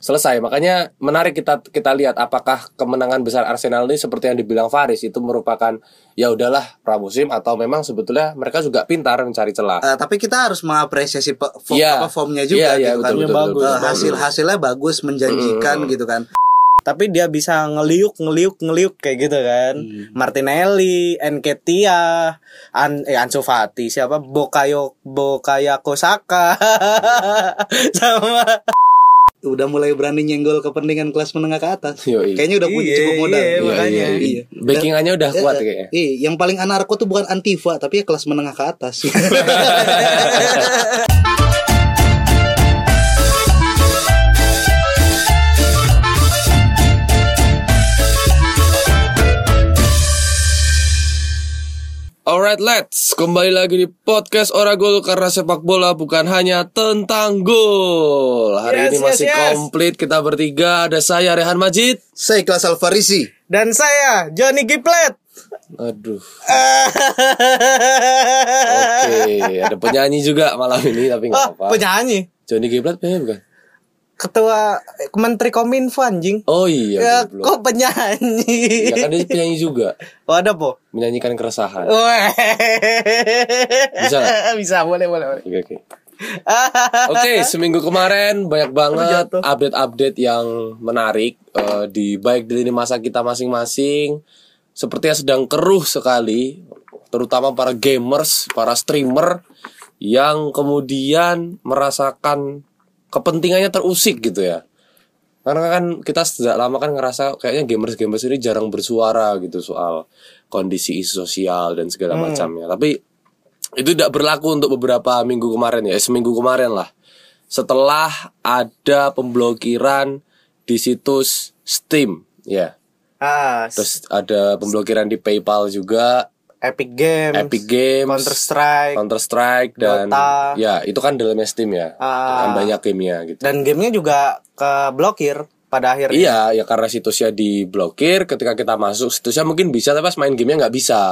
selesai. Makanya menarik kita kita lihat apakah kemenangan besar Arsenal ini seperti yang dibilang Faris itu merupakan ya udahlah pramusim atau memang sebetulnya mereka juga pintar mencari celah. Eh, tapi kita harus mengapresiasi pe- form, Iya. apa formnya juga Iya, iya, gitu kan. betul, betul, bagus. betul, Eh, betul. hasil hasilnya bagus menjanjikan gitu kan. Tapi dia bisa ngeliuk ngeliuk ngeliuk kayak gitu kan. Hmm. Martinelli, Enketia, An eh Ansu Fati, siapa? Bokayo Bokayako Saka. Sama Udah mulai berani nyenggol kepentingan kelas menengah ke atas. Yoi. Kayaknya udah punya Iya, cukup modal. iya, makanya. Iya. Backingannya udah kuat Eh, kayaknya. Iya, yang paling anarko tuh bukan antifa tapi ya kelas menengah ke atas. Alright, let's kembali lagi di podcast Oragol karena sepak bola bukan hanya tentang gol. Hari Yes, ini yes, masih yes. komplit kita bertiga. Ada saya Rehan Majid. Saya kelas Alfarisi. dan saya Johnny Giplet. Aduh. Oke, ada penyanyi juga malam ini tapi nggak Oh, apa. penyanyi. Johnny Giblat penyanyi bukan? Ketua Menteri Kominfo anjing. Oh iya. Ya, kok penyanyi? Ya kan dia penyanyi juga, Oh, ada po. menyanyikan keresahan. Bisa nggak? Bisa, boleh, boleh, boleh. Oke, oke. Oke, seminggu kemarin banyak banget update-update yang menarik eh, di baik di lini masa kita masing-masing. Sepertinya sedang keruh sekali, terutama para gamers, para streamer yang kemudian merasakan kepentingannya terusik gitu ya. Karena kan kita sejak lama kan ngerasa kayaknya gamers-gamers ini jarang bersuara gitu soal kondisi isu sosial dan segala macamnya. Tapi itu tidak berlaku untuk beberapa minggu kemarin ya, eh, seminggu kemarin lah. Setelah ada pemblokiran di situs Steam, ya. Ah, s- Terus ada pemblokiran di PayPal juga, Epic Games, Epic Games, Counter Strike, Counter Strike dan Dota. ya itu kan dalamnya Steam ya. Ah. Kan banyak gamenya gitu. dan gamenya juga keblokir pada akhirnya. Iya, ya karena situsnya diblokir, ketika kita masuk situsnya mungkin bisa, tapi pas main gamenya nggak bisa,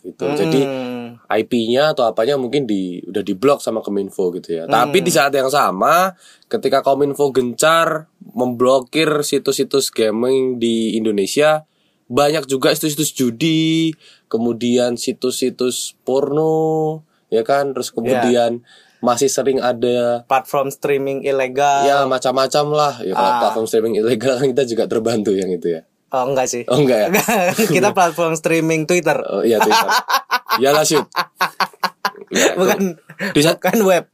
gitu. Jadi Hmm. IP-nya atau apanya mungkin di udah diblok sama Kominfo gitu ya. Tapi di saat yang sama, ketika Kominfo gencar memblokir situs-situs gaming di Indonesia, banyak juga situs-situs judi, kemudian situs-situs porno, ya kan, terus kemudian masih sering ada platform streaming ilegal. ya macam-macam lah. Ya kalau Ah. platform streaming ilegal kan kita juga terbantu yang itu ya. Oh enggak sih. Oh enggak ya? Kita platform streaming Twitter, Oh iya Twitter. ya lah shoot. Ya, bukan di saat bukan web.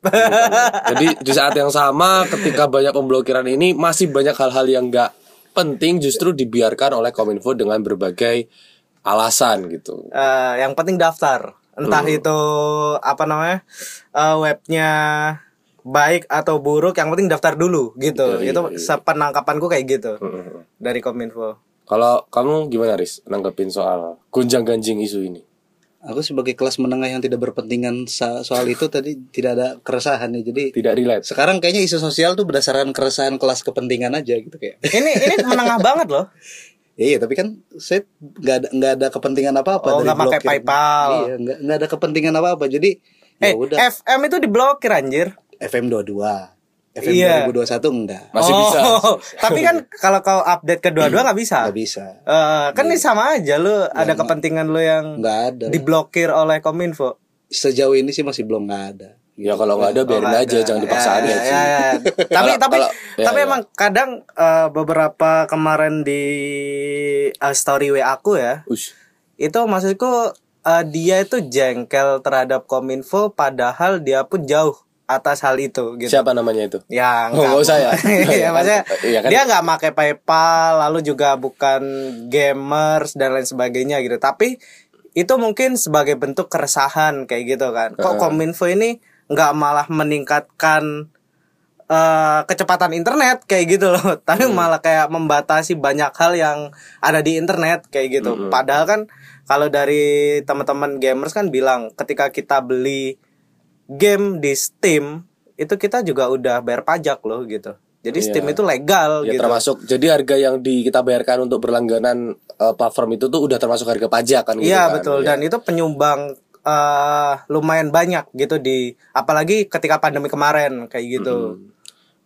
Jadi di saat yang sama ketika banyak pemblokiran ini masih banyak hal-hal yang nggak penting justru dibiarkan oleh Kominfo dengan berbagai alasan gitu. Eh, yang penting daftar. Entah Hmm. itu apa namanya? eh, webnya baik atau buruk, yang penting daftar dulu gitu. Iya, itu iya, sepenangkapanku kayak gitu. Mm-mm. Dari Kominfo. Kalau kamu gimana Riz nanggepin soal gunjang ganjing isu ini? Aku sebagai kelas menengah yang tidak berpentingan soal itu tadi tidak ada keresahan ya. Jadi Tidak relate. sekarang kayaknya isu sosial tuh berdasarkan keresahan kelas kepentingan aja gitu kayak. Ini ini menengah banget loh. Ya, iya, tapi kan saya nggak ada nggak ada kepentingan apa-apa Oh, dari nggak pakai blokir. PayPal. Iya, nggak nggak ada kepentingan apa-apa. Jadi Eh, ya udah FM itu diblokir anjir. FM 22. FM Iya. 2021 enggak. Masih bisa. Oh, Tapi kan kalau kau update kedua-dua nggak bisa. Nggak bisa. Eh, kan ini sama aja lu ada kepentingan lu yang Nggak ada. diblokir oleh Kominfo. Sejauh ini sih masih belum nggak ada. Ya kalau nggak ada biarin aja, ada. jangan dipaksa Ya, aja ya, sih. ya, ya. tapi tapi kalau- ya, tapi ya. emang kadang eh, beberapa kemarin di eh, story WA aku ya Ush. itu maksudku eh, dia itu jengkel terhadap kominfo padahal dia pun jauh atas hal itu gitu Siapa namanya itu? ya Oh, usah ya? Iya, maksudnya Iya kan? dia nggak pakai PayPal lalu juga bukan gamers dan lain sebagainya gitu tapi itu mungkin sebagai bentuk keresahan kayak gitu kan kok kominfo ini nggak malah meningkatkan eh, kecepatan internet kayak gitu loh. Tapi malah kayak membatasi banyak hal yang ada di internet kayak gitu. Padahal kan kalau dari teman-teman gamers kan bilang ketika kita beli game di Steam itu kita juga udah bayar pajak loh gitu. Jadi Steam itu legal Ya gitu. termasuk jadi harga yang di kita bayarkan untuk berlangganan eh, platform itu tuh udah termasuk harga pajak kan gitu Iya kan? betul. Ya. dan itu penyumbang eh lumayan banyak gitu di apalagi ketika pandemi kemarin kayak gitu.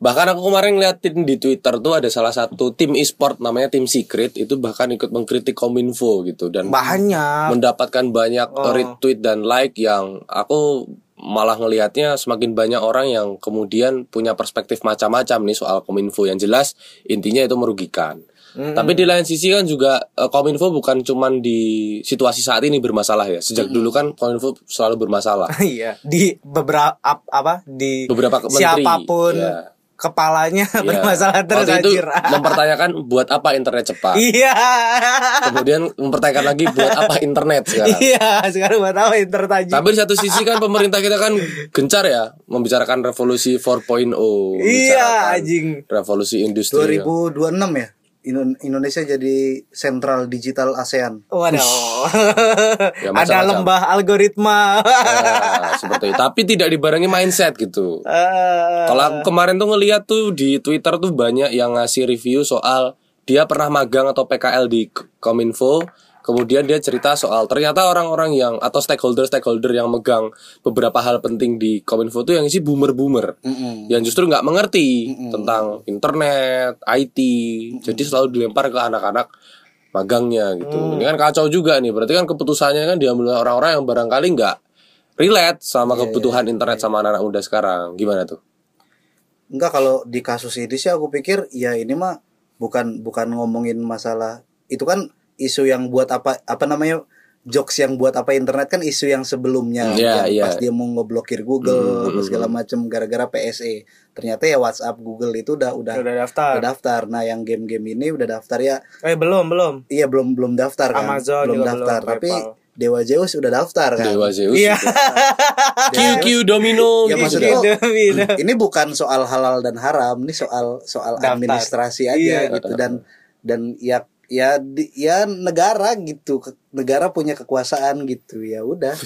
Bahkan aku kemarin ngeliatin di Twitter tuh ada salah satu tim e-sport namanya tim Secret itu bahkan ikut mengkritik Kominfo gitu dan banyak mendapatkan banyak retweet dan like yang aku malah ngelihatnya semakin banyak orang yang kemudian punya perspektif macam-macam nih soal Kominfo yang jelas intinya itu merugikan. Tapi di lain sisi kan juga eh, Kominfo bukan cuman di situasi saat ini bermasalah ya. Sejak dulu kan Kominfo selalu bermasalah. iya di beberapa ap- apa di Beberapa menteri, siapa pun iya. kepalanya Ya. bermasalah terus Waktu itu anjir. mempertanyakan buat apa internet cepat. iya Kemudian mempertanyakan lagi buat apa internet sekarang. iya sekarang buat apa intertajam Tapi di satu sisi kan pemerintah kita kan gencar ya membicarakan revolusi 4.0. iya membicarakan anjing Revolusi industri. 2026 ya Indo- Indonesia jadi sentral digital ASEAN. Waduh. Ya, Ada lembah algoritma. Ya, seperti itu. Tapi tidak dibarengi mindset gitu. Eh, Kalau aku kemarin tuh ngeliat tuh di Twitter tuh banyak yang ngasih review soal dia pernah magang atau PKL di Kominfo. Kemudian dia cerita soal ternyata orang-orang yang atau stakeholder-stakeholder yang megang beberapa hal penting di Kominfo tuh yang isi boomer-boomer. Yang justru nggak mengerti tentang internet, IT. Jadi selalu dilempar ke anak-anak magangnya gitu. Ini kan kacau juga nih. Berarti kan keputusannya kan diambil orang-orang yang barangkali nggak relate sama kebutuhan internet sama anak-anak muda sekarang. Gimana tuh? Enggak kalau di kasus ini sih aku pikir ya ini mah bukan bukan ngomongin masalah itu kan isu yang buat apa apa namanya jokes yang buat apa internet kan isu yang sebelumnya Iya, yang iya. pas dia mau ngeblokir Google apa segala macam gara-gara PSE ternyata ya WhatsApp Google itu udah udah Udah daftar. udah daftar nah yang game-game ini udah daftar ya Eh belum belum. iya belum belum daftar kan Amazon belum juga daftar belum, tapi PayPal. Dewa Zeus udah daftar kan Dewa Zeus. Iya. QQ Domino Ya, gitu. maksudnya- Domino. ini bukan soal halal dan haram ini soal soal Daftar. administrasi aja Iya. gitu dan dan ya ya di- ya negara gitu Ke- negara punya kekuasaan gitu ya udah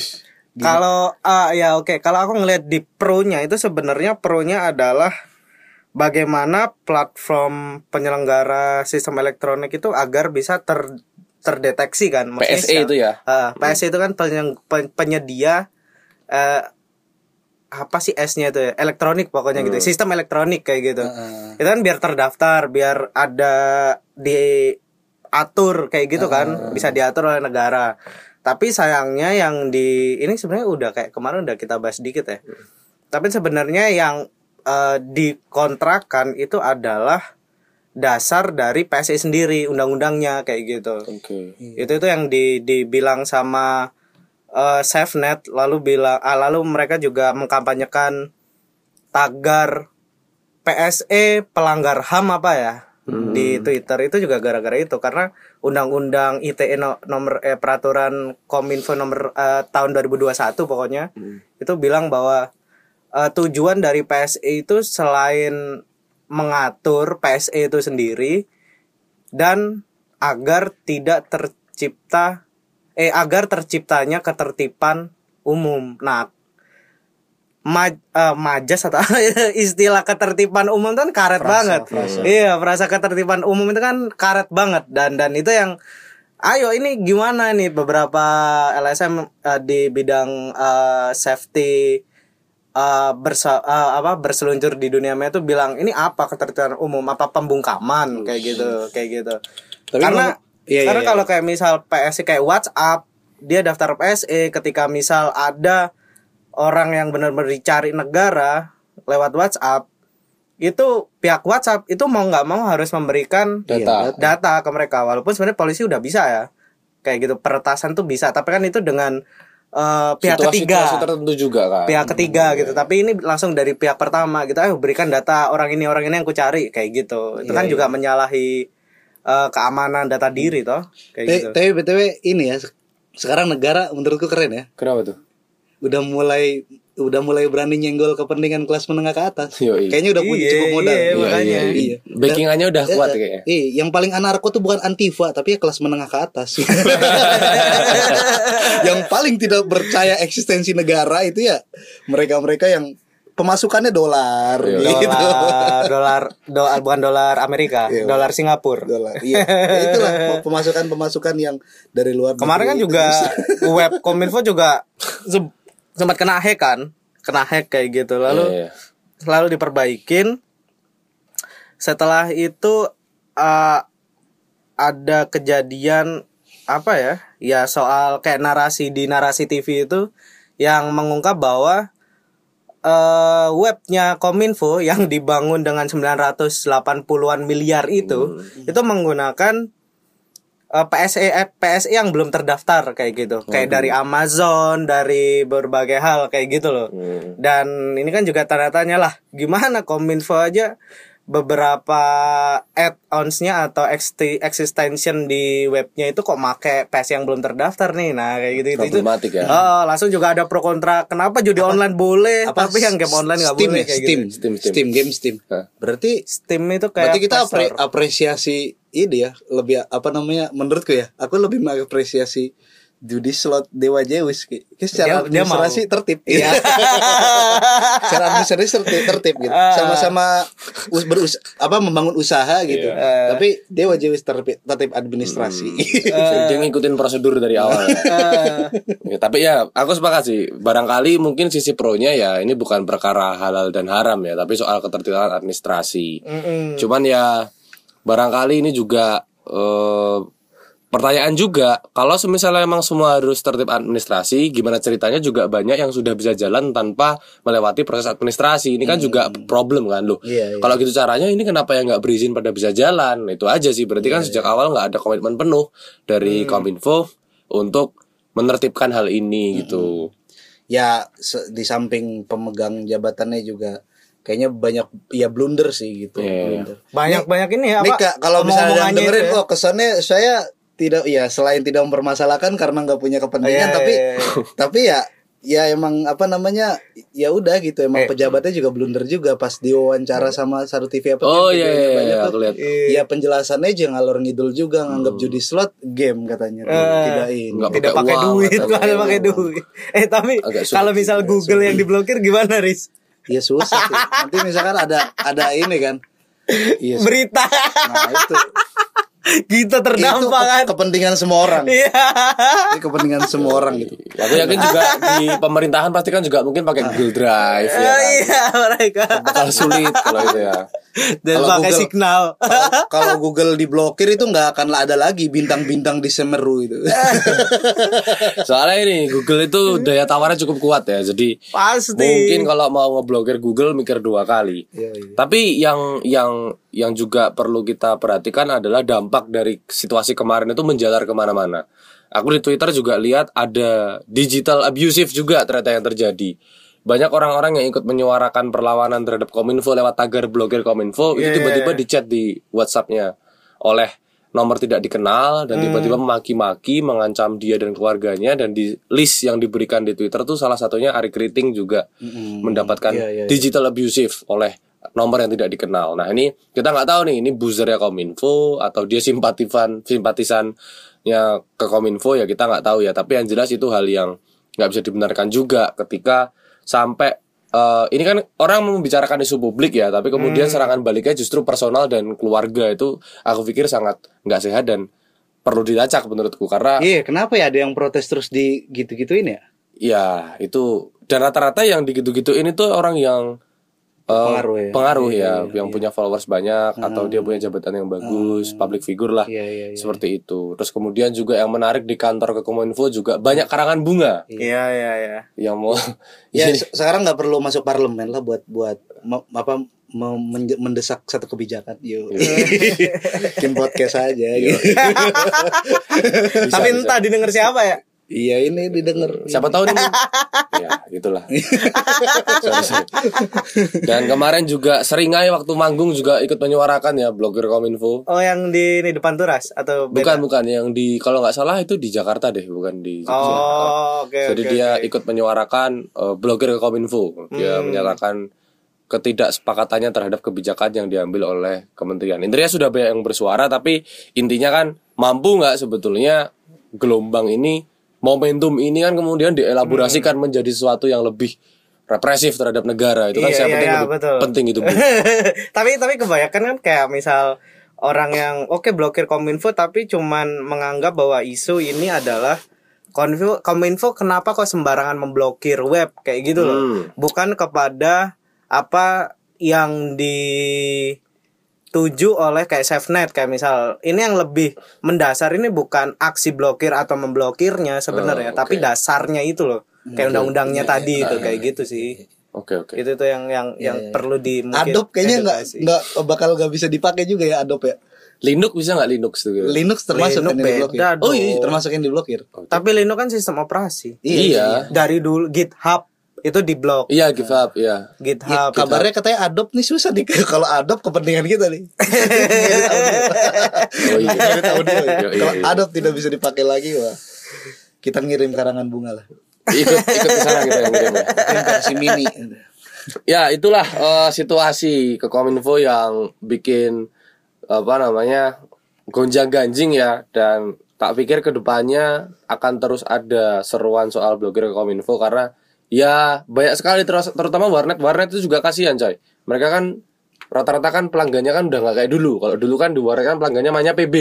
Kalau ah ya oke, kalau aku ngelihat di pro-nya itu sebenarnya pro-nya adalah bagaimana platform penyelenggara sistem elektronik itu agar bisa ter terdeteksi kan Maksudnya PSE siapa- itu ya. Ah, PSE itu kan penyeng- pen- penyedia eh apa sih S-nya itu ya? Elektronik pokoknya gitu. Sistem elektronik kayak gitu. Heeh. Itu kan biar terdaftar, biar ada diatur kayak gitu kan, bisa diatur oleh negara. Tapi sayangnya yang di ini sebenarnya udah kayak kemarin udah kita bahas dikit ya. Tapi sebenarnya yang eh, dikontrakan itu adalah dasar dari PSI sendiri undang-undangnya kayak gitu Oke. itu itu yang di dibilang sama eh SafeNet lalu bilang ah, lalu mereka juga mengkampanyekan tagar PSE pelanggar HAM apa ya di Twitter itu juga gara-gara itu karena undang-undang ITE no- nomor eh, peraturan Kominfo nomor eh, tahun 2021 pokoknya itu bilang bahwa eh, tujuan dari PSE itu selain mengatur PSE itu sendiri dan agar tidak tercipta eh agar terciptanya ketertiban umum. Nah, ma eh, majas atau istilah ketertiban umum itu kan karet banget. Iya, frasa ketertiban umum itu kan karet banget. Dan dan itu yang ayo ini gimana nih beberapa LSM eh, di bidang eh, safety eh, bersa eh, apa berseluncur di dunia maya itu bilang ini apa ketertiban umum? Apa pembungkaman? Kayak gitu kayak gitu. Tapi karena iya, karena iya, kalau kayak misal PSE kayak WhatsApp dia daftar PSE ketika misal ada orang yang benar-benar dicari negara lewat WhatsApp itu pihak WhatsApp itu mau nggak mau harus memberikan Data. data ke mereka. Walaupun sebenarnya polisi udah bisa ya. Kayak gitu peretasan tuh bisa. Tapi kan itu dengan eh, pihak Situasi- ketiga. situasi tertentu juga kan. pihak ketiga gitu. Tapi ini langsung dari pihak pertama gitu. Ayo berikan data orang ini orang ini yang ku cari. Kayak gitu. Itu kan juga menyalahi eh, keamanan data diri toh. Kayak Tapi- gitu. tapi btw ini ya se- sekarang negara menurutku keren ya. Kenapa tuh? Udah mulai udah mulai berani nyenggol kepentingan kelas menengah ke atas Yoi. kayaknya udah punya Iya, cukup modal iya, makanya. iya. Backingannya udah kuat Eh, kayaknya. Iya, yang paling anarko tuh bukan antifa tapi ya kelas menengah ke atas. yang paling tidak percaya eksistensi negara itu ya mereka-mereka yang pemasukannya dolar Iya. gitu. dolar dolar dolar bukan dolar Amerika Iya, dolar Singapura Dolar. Iya. Ya itulah pemasukan-pemasukan yang dari luar kemarin kan juga web kominfo juga sempat kena hack kan kena hack kayak gitu lalu Iya, iya. selalu diperbaikin setelah itu uh, ada kejadian apa ya ya soal kayak narasi di narasi TV itu yang mengungkap bahwa uh, webnya Kominfo yang dibangun dengan 980-an miliar itu Hmm. itu menggunakan uh, PSE eh, PSE yang belum terdaftar kayak gitu. Kayak dari Amazon, dari berbagai hal kayak gitu loh. Hmm. Dan ini kan juga tanda tanya lah, gimana Kominfo aja beberapa add-onsnya atau ext- extension di webnya itu kok make PS yang belum terdaftar nih. Nah, kayak gitu itu. Problematik ya. Oh, langsung juga ada pro kontra. Kenapa judi online boleh, tapi yang game online nggak boleh ya? kayak Steam. gitu. Steam, Steam, Steam. game Steam. Berarti Steam itu kayak berarti kita apre- apresiasi ini ya, lebih apa namanya? Menurutku ya, aku lebih mengapresiasi judi slot Dewa Zeus kayak secara Dia- dia administrasi tertib. Iya. secara administrasi tertib, tertib gitu. Ah. Sama-sama us, berus apa membangun usaha gitu. Iya. Tapi Dewa Zeus tertib, tertib administrasi. Dia ngikutin prosedur dari awal. Ya, tapi ya aku sepakat sih. Barangkali mungkin sisi pro-nya ya ini bukan perkara halal dan haram ya, tapi soal ketertiban administrasi. Mm-mm. Cuman ya barangkali ini juga eh, pertanyaan juga kalau misalnya emang semua harus tertib administrasi, gimana ceritanya juga banyak yang sudah bisa jalan tanpa melewati proses administrasi. Ini kan juga problem kan loh. Iya, iya. Kalau gitu caranya ini kenapa yang nggak berizin pada bisa jalan? Itu aja sih. Berarti kan sejak awal nggak ada komitmen penuh dari Kominfo untuk menertibkan hal ini gitu. ya se- di samping pemegang jabatannya juga kayaknya banyak ya blunder sih gitu. Iya. Blunder. Banyak-banyak ini ya, Nih Pak. Kak, kalau misalnya dengerin ya. kok kesannya saya tidak ya selain tidak mempermasalahkan karena nggak punya kepentingan Iya, tapi iya, iya. tapi ya ya emang apa namanya ya udah gitu emang Eh. pejabatnya juga blunder juga pas diwawancara sama satu TV apa Oh iya videonya iya, banyak iya tuh. lihat. Ya penjelasannya aja ngalor ngidul juga nganggap judi slot game katanya. Eh. tidak ini. Nggak tidak pakai uang, duit, nggak ada pakai duit. Eh tapi kalau misal Google yang diblokir gimana, Riz? Ya susah sih. Nanti misalkan ada ada ini kan. Iya. Berita Nah, itu kita itu terdampak ke- kan. kepentingan semua orang. Iya. Ini kepentingan semua orang gitu. Aku yakin juga di pemerintahan pasti kan juga mungkin pakai Google Drive ya. Eh, kan? Iya, mereka. Bakal sulit kalau itu ya. Dan Kalau pakai Google- signal. Kalau- Google diblokir itu nggak akan ada lagi bintang-bintang di Semeru itu. Soalnya ini Google itu daya tawarnya cukup kuat ya. Jadi Pasti. mungkin kalau mau ngeblokir Google mikir dua kali. Iya, iya. Tapi yang yang yang juga perlu kita perhatikan adalah dampak dari situasi kemarin itu menjalar ke mana-mana. Aku di Twitter juga lihat ada digital abusive juga ternyata yang terjadi. Banyak orang-orang yang ikut menyuarakan perlawanan terhadap Kominfo lewat tagar blokir Kominfo itu Iya, tiba-tiba di chat di WhatsAppnya oleh nomor tidak dikenal dan tiba-tiba memaki-maki, mengancam dia dan keluarganya dan di list yang diberikan di Twitter tuh salah satunya Ari Kriting juga mendapatkan Iya, iya, iya. digital abusive oleh nomor yang tidak dikenal. Nah ini kita nggak tahu nih ini buzzernya Kominfo atau dia simpatisan simpatisannya ke Kominfo ya kita nggak tahu ya. Tapi yang jelas itu hal yang nggak bisa dibenarkan juga ketika sampai eh, ini kan orang membicarakan isu publik ya, tapi kemudian serangan baliknya justru personal dan keluarga itu aku pikir sangat nggak sehat dan perlu dilacak menurutku karena Iya, kenapa ya ada yang protes terus di gitu-gituin ya? ya itu dan rata-rata yang digitu-gitu ini tuh orang yang Pengaruh ya? pengaruh Iya, ya, iya, yang punya followers banyak atau dia punya jabatan yang bagus, public figure lah, Iya, iya, iya. seperti itu. Terus kemudian juga yang menarik di kantor ke Kominfo juga banyak karangan bunga Iya, iya, iya. yang mau Ya se- sekarang nggak perlu masuk parlemen lah buat buat apa mendesak satu kebijakan. Yuk. Bikin podcast aja gitu. Tapi entah didengar siapa ya? Iya ini didengar. Siapa tahu nih. ya, itulah. Sorry, sorry. Dan kemarin juga seringai waktu manggung juga ikut menyuarakan ya blogger Kominfo. Oh, yang di ini depan turas atau beda? Bukan bukan yang di kalau nggak salah itu di Jakarta deh, bukan di Jogja. Oh, oke Jadi oke, dia oke. ikut menyuarakan eh, blogger Kominfo. Dia Hmm. menyatakan ketidaksepakatannya terhadap kebijakan yang diambil oleh kementerian. Intinya sudah banyak yang bersuara, tapi intinya kan mampu nggak sebetulnya gelombang ini, momentum ini kan kemudian dielaborasikan menjadi sesuatu yang lebih represif terhadap negara. Itu kan Hmm. Iya, saya iya, penting iya, lebih betul. penting itu. Tapi tapi kebanyakan kan kayak misal orang yang oke blokir kominfo tapi cuman menganggap bahwa isu ini adalah Kominfo, Kominfo kenapa kok sembarangan memblokir web kayak gitu loh Hmm. bukan kepada apa yang di dituju oleh kayak SafeNet kayak misal ini yang lebih mendasar ini bukan aksi blokir atau memblokirnya sebenarnya Oh, tapi oke. dasarnya itu loh kayak undang-undangnya tadi itu kayak gitu sih Oke oke. itu tuh yang yang yang perlu di mungkin Adobe kayaknya nggak nggak bakal nggak bisa dipakai juga ya Adobe ya. Linux bisa nggak Linux tuh? gitu? Linux termasuk Linux yang diblokir. beda Oh iya, termasuk yang diblokir. tapi Linux kan sistem operasi Iya. dari dulu GitHub itu diblok Iya give up ya. Ya, GitHub kabarnya katanya Adobe nih susah nih kalau Adobe kepentingan kita nih. Oh iya. Ngedit audio ya. Iya, iya, Kalau iya. Adobe tidak bisa dipakai lagi wah. Kita ngirim karangan bunga lah. Ikut ikut ke sana kita ya. Versi mini. Ya itulah eh, situasi ke Kominfo yang bikin apa namanya gonjang ganjing ya dan tak pikir ke depannya akan terus ada seruan soal blogger ke Kominfo karena ya banyak sekali terus terutama warnet. Warnet itu juga kasihan coy. Mereka kan rata-rata kan pelanggannya kan udah nggak kayak dulu. Kalau dulu kan di warnet kan pelanggannya mainnya PB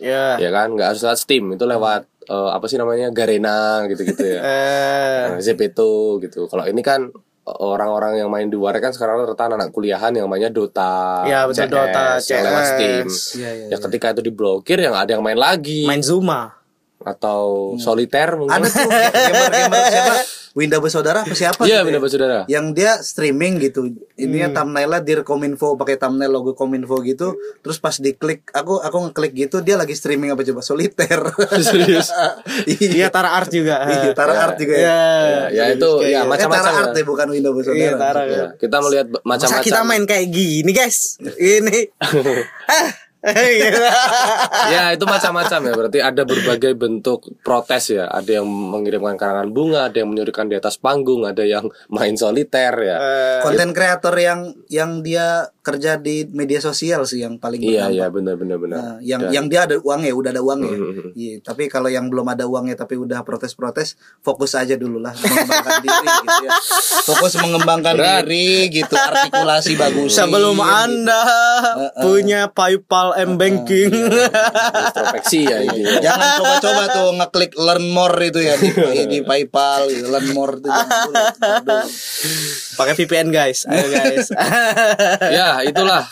ya. Ya kan? Nggak harus lewat Steam. Itu lewat eh, apa sih namanya? Garena gitu-gitu ya. Eh. Nah, Zepeto gitu. Kalau ini kan orang-orang yang main di warnet kan sekarang rata anak kuliahan yang mainnya Dota, Ya, betul, Dota, yang lewat CS. Steam. Iya, iya, ya ketika itu diblokir ya nggak ada yang main lagi. Main Zuma atau soliter mungkin. Ada tuh gamer-gamer siapa? Winda bersaudara apa siapa? Iya, gitu benar ya? saudara. Yang dia streaming gitu. Ininya thumbnailnya dir Kominfo pakai thumbnail logo Kominfo gitu. Terus pas diklik aku aku ngeklik gitu dia lagi streaming apa coba soliter. Serius. iya Tara Art juga Iya, Tara Art juga ya. ya Ya, ya itu ya Eh, Tara macam-macam. Art ya. ya bukan Winda bersaudara. Iya, Tara. Ya, kita melihat Masa macam-macam. kita main kayak gini guys Ini Gitu. Ya itu macam-macam ya berarti ada berbagai bentuk protes ya ada yang mengirimkan karangan bunga ada yang menyuruhkan di atas panggung ada yang main soliter ya Eh, Konten kreator yang yang dia kerja di media sosial sih yang paling iya iya benar benar benar Nah, yang yang dia ada uangnya, udah ada uangnya. Mhm. Iya, tapi kalau yang belum ada uangnya tapi udah protes-protes, fokus aja dulu lah mengembangkan diri gitu ya. Fokus mengembangkan Berat. diri gitu, artikulasi bagus. Sebelum anda punya PayPal M Banking introspeksi ya ini. Jangan coba-coba tuh ngeklik learn more itu ya di, di PayPal gitu. learn more itu. Pakai VPN guys Ayo guys ya itulah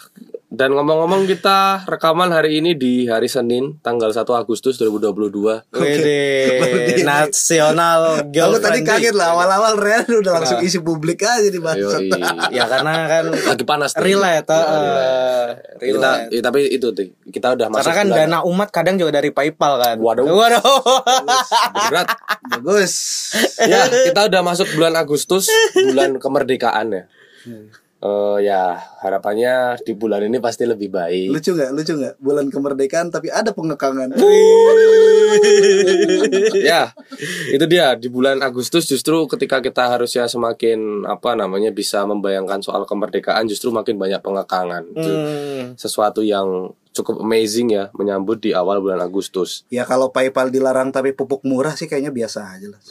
dan ngomong-ngomong kita rekaman hari ini di hari Senin tanggal 1 Agustus 2022 Wede Nasional Aku tadi kaget lah awal-awal Real udah langsung isi publik aja di. Ya karena kan lagi panas. Relate Ya, uh, kita ya, tapi itu tuh kita udah masuk Karena kan bulan dana umat kadang juga dari PayPal kan. Waduh. Waduh. Berat. Bagus. ya kita udah masuk bulan Agustus bulan kemerdekaan ya Eh, ya harapannya di bulan ini pasti lebih baik Lucu nggak? Lucu nggak? Bulan kemerdekaan tapi ada pengekangan. ya itu dia di bulan Agustus justru ketika kita harusnya semakin apa namanya bisa membayangkan soal kemerdekaan justru makin banyak pengekangan itu Hmm. sesuatu yang cukup amazing ya menyambut di awal bulan Agustus Ya kalau PayPal dilarang tapi pupuk murah sih kayaknya biasa aja lah.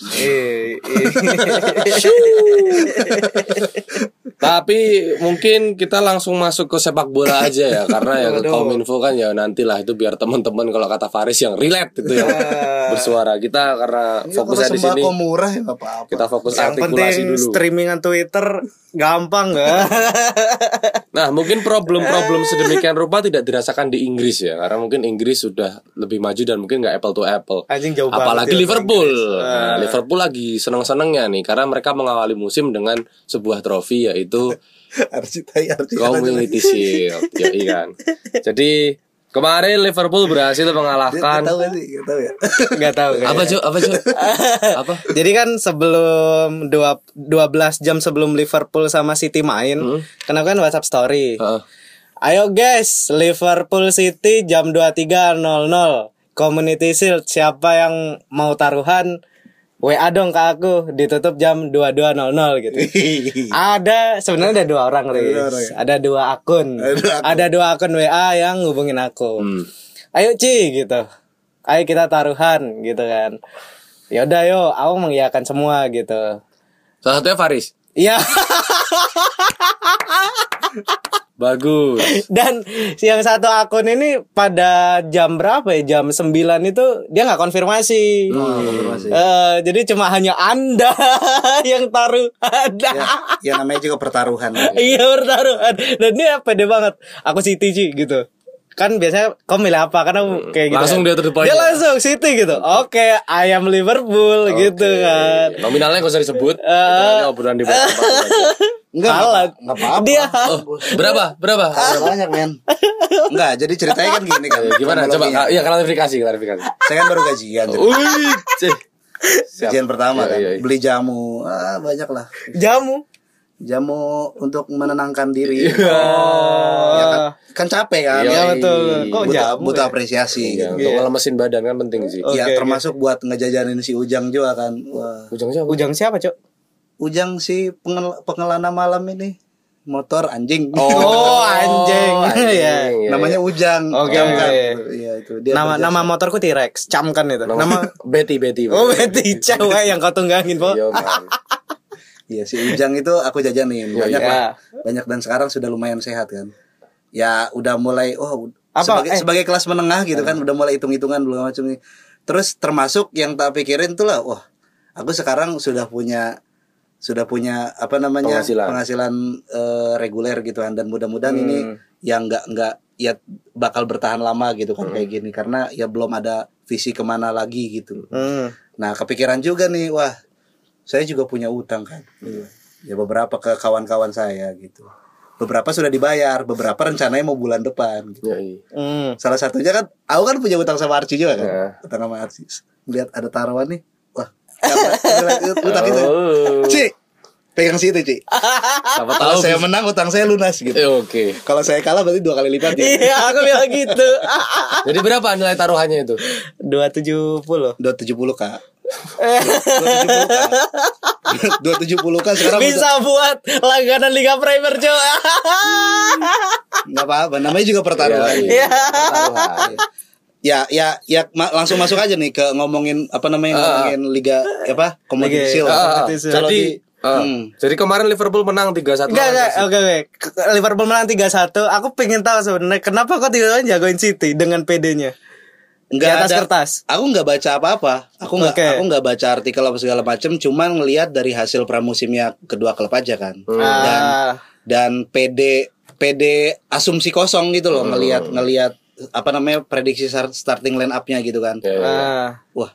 Tapi mungkin kita langsung masuk ke sepak bola aja ya karena ya ke kominfo kan ya nantilah itu biar teman-teman kalau kata Faris yang relate itu yang bersuara kita karena Ya, fokusnya di sini murah ya apa-apa. kita fokus Yang artikulasi penting dulu streamingan Twitter gampang gak? Nah, mungkin problem-problem sedemikian rupa tidak dirasakan di Inggris ya, karena mungkin Inggris sudah lebih maju dan mungkin nggak apple to apple. Anjing jauh Apalagi ya, Liverpool. Nah, Liverpool lagi seneng-senengnya nih, karena mereka mengawali musim dengan sebuah trofi yaitu Arcitai. Community Shield, ya kan. Jadi kemarin Liverpool berhasil mengalahkan tahu gak sih? Gak tahu ya. Gak tahu apa cuy? Apa cuy? Apa? Jadi kan sebelum dua, 12 jam sebelum Liverpool sama City main, kenapa kan WhatsApp story. Heeh. Ayo guys, Liverpool City jam 23.00. Community Shield siapa yang mau taruhan? WA dong ke aku ditutup jam 22.00 gitu. ada sebenarnya ada dua orang Riz. orang ya? Ada dua akun. Ada dua akun. Ada dua akun WA yang ngubungin aku. Hmm. Ayo Ci gitu. Ayo kita taruhan gitu kan. Ya udah yo, aku mengiyakan semua gitu. Salah satunya Faris. Iya. Bagus. Dan yang satu akun ini pada jam berapa ya? Jam 9 itu dia nggak konfirmasi. Oh, konfirmasi. Eh, jadi cuma hanya Anda yang taruh ada. ya, ya namanya juga pertaruhan. Iya bertaruhan Dan dia pede banget Aku City Ci gitu Kan biasanya kau milih apa Karena aku kayak gitu Langsung dia terdepan. Dia langsung City gitu Oke ayam Liverpool gitu kan Nominalnya gak usah disebut. Eh. Kita obrolan di belakang. Enggak, Kalah. enggak enggak apa-apa. Dia Berapa? Berapa? Ada banyak men Enggak, jadi ceritanya kan gini kan Eh, Gimana? Coba. Iya, klarifikasi, klarifikasi. Saya kan baru gajian jadi Wih. Gajian pertama Iya, kan iya, iya. Beli jamu ah, Banyak lah Jamu Jamu untuk menenangkan diri Iya. ya kan, kan capek kan Iya, Ya betul Kok butuh, jamu butuh ya? apresiasi Iya, gitu. untuk ngelemesin badan kan penting sih. Oke, ya termasuk buat ngejajanin si Ujang juga kan Wah Ujang siapa? Ujang siapa cok? Ujang si pengel pengelana malam ini Motor anjing Oh anjing Iya, ya. iya. Namanya Ujang Oke, Camkan. oke. Iya itu dia Nama berjasa. nama motorku T-Rex Camkan itu Nama, Nama Betty, Betty. Oh Betty cewek yang kau tunggangin po Iya. Iya si Ujang itu aku jajanin Iya, banyak iya. lah banyak dan sekarang sudah lumayan sehat kan ya udah mulai oh Apa? sebagai Eh. sebagai kelas menengah gitu kan udah mulai hitung hitungan belum macam ini terus termasuk yang tak pikirin tuh lah wah aku sekarang sudah punya sudah punya apa namanya Penghasilan. penghasilan eh, reguler gitu kan dan mudah-mudahan ini Hmm. yang nggak nggak ya bakal bertahan lama gitu kan Hmm. kayak gini karena ya belum ada visi ke mana lagi gitu Hmm. Nah kepikiran juga nih, wah saya juga punya utang kan. Ya beberapa ke kawan-kawan saya gitu. Beberapa sudah dibayar, beberapa rencananya mau bulan depan. Gitu. Iya, iya. Hmm. Salah satunya kan, aku kan punya utang sama Archie juga kan. Ya. Utang sama Archie. Lihat ada taruhan nih, wah. utang itu. Oh. Ci, pegang situ Ci. Siapa Kalau tahu. saya menang utang saya lunas gitu. Eh, Oke. Kalau saya kalah berarti dua kali lipat ya. Iya aku bilang gitu Jadi berapa nilai taruhannya itu? 270 270 kak. 270 kak sekarang Bisa buat langganan Liga Premier cok nggak apa-apa namanya juga pertaruhan. Iya. Pertaruhan. ya ya ya ma- langsung masuk aja nih ke ngomongin apa namanya ngomongin liga apa kompetisi Ah, Kalau jadi di- ah, hmm. jadi kemarin Liverpool menang 3-1 Enggak enggak lawan oke oke. Ke- Liverpool menang 3-1 Aku pengen tahu sebenarnya Kenapa kok tiba-tiba jagoin City Dengan PD-nya nggak Di atas ada. kertas. aku nggak baca apa-apa. Aku nggak Oke. aku nggak baca artikel apa segala macam cuman ngelihat dari hasil pramusimnya kedua klub aja kan. Dan Ah, dan PD PD asumsi kosong gitu loh ngelihat ngelihat apa namanya prediksi start- starting line up-nya gitu kan. Ya, ya, ya. ah. wah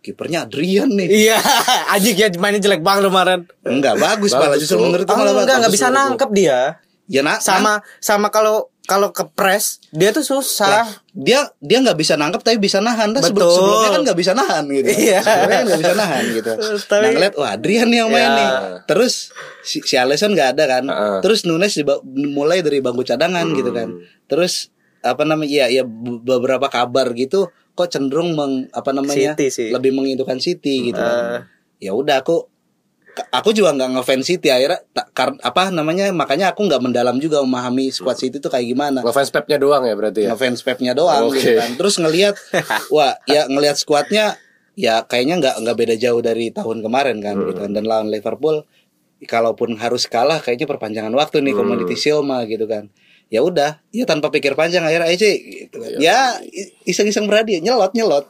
kipernya Adrian nih. Iya Anjing ya mainnya jelek banget kemarin. Enggak bagus malah justru tuh. menurutku Oh, malah enggak bagus enggak bisa nangkep dia. Ya nah, Sama sama kalau kalau ke press dia tuh susah dia dia nggak bisa nangkep tapi bisa nahan sebelum- Betul. sebelumnya kan nggak bisa nahan gitu Iya. sebelumnya kan nggak bisa nahan gitu Tapi- nah ngeliat wah Adrian yang main Iya. nih terus si, si Alisson nggak ada kan Heeh. terus Nunes mulai dari bangku cadangan gitu kan Hmm. terus apa namanya ya ya be- beberapa kabar gitu kok cenderung meng apa namanya City sih. lebih mengintukan City gitu Eh. kan ya udah aku aku juga nggak ngefans City akhirnya tak- kar- apa namanya makanya aku nggak mendalam juga memahami squad City itu kayak gimana Ngefans Pepnya doang ya berarti ya. ngefans Pepnya doang Oke. gitu kan. Terus ngelihat wah ya ngelihat skuadnya ya kayaknya nggak nggak beda jauh dari tahun kemarin kan gitu kan. Dan lawan Liverpool kalaupun harus kalah kayaknya perpanjangan waktu nih Community Shield mah gitu kan. Ya udah, ya tanpa pikir panjang akhirnya aja gitu kan. Ya i- iseng-iseng berhadiah nyelot nyelot.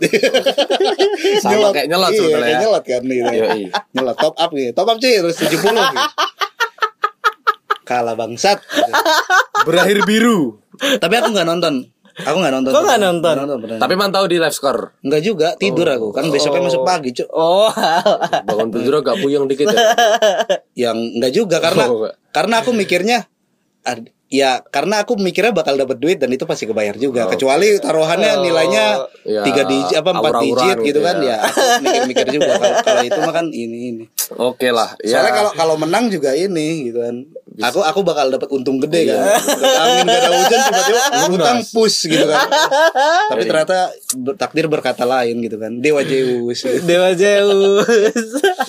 Sama kayak nyelot iya, kayak ya. nyelot kan gitu. Yoi. nyelot top up gitu. Top up cuy terus 70 gitu. Kalah bangsat. gitu. Berakhir biru. Tapi aku nggak nonton. Aku nggak nonton. Kok nggak nonton? beneran. Tapi mantau di live score. Enggak juga, tidur aku. Kan besoknya masuk pagi, Cuk. Oh Bangun tidur agak puyeng dikit ya. Yang enggak juga karena Oh, karena aku mikirnya ya karena aku mikirnya bakal dapat duit dan itu pasti kebayar juga. Kecuali taruhannya nilainya Ya, tiga digit apa empat digit gitu gitu kan ya. ya. Aku mikir-mikir juga kalau kalau itu mah kan ini ini. Oke lah. Ya. Soalnya kalau kalau menang juga ini gitu kan. Aku aku bakal dapat untung gede kan. Angin gak ada hujan tiba-tiba utang push gitu kan. Tapi ternyata takdir berkata lain gitu kan. Dewa Zeus. Dewa Zeus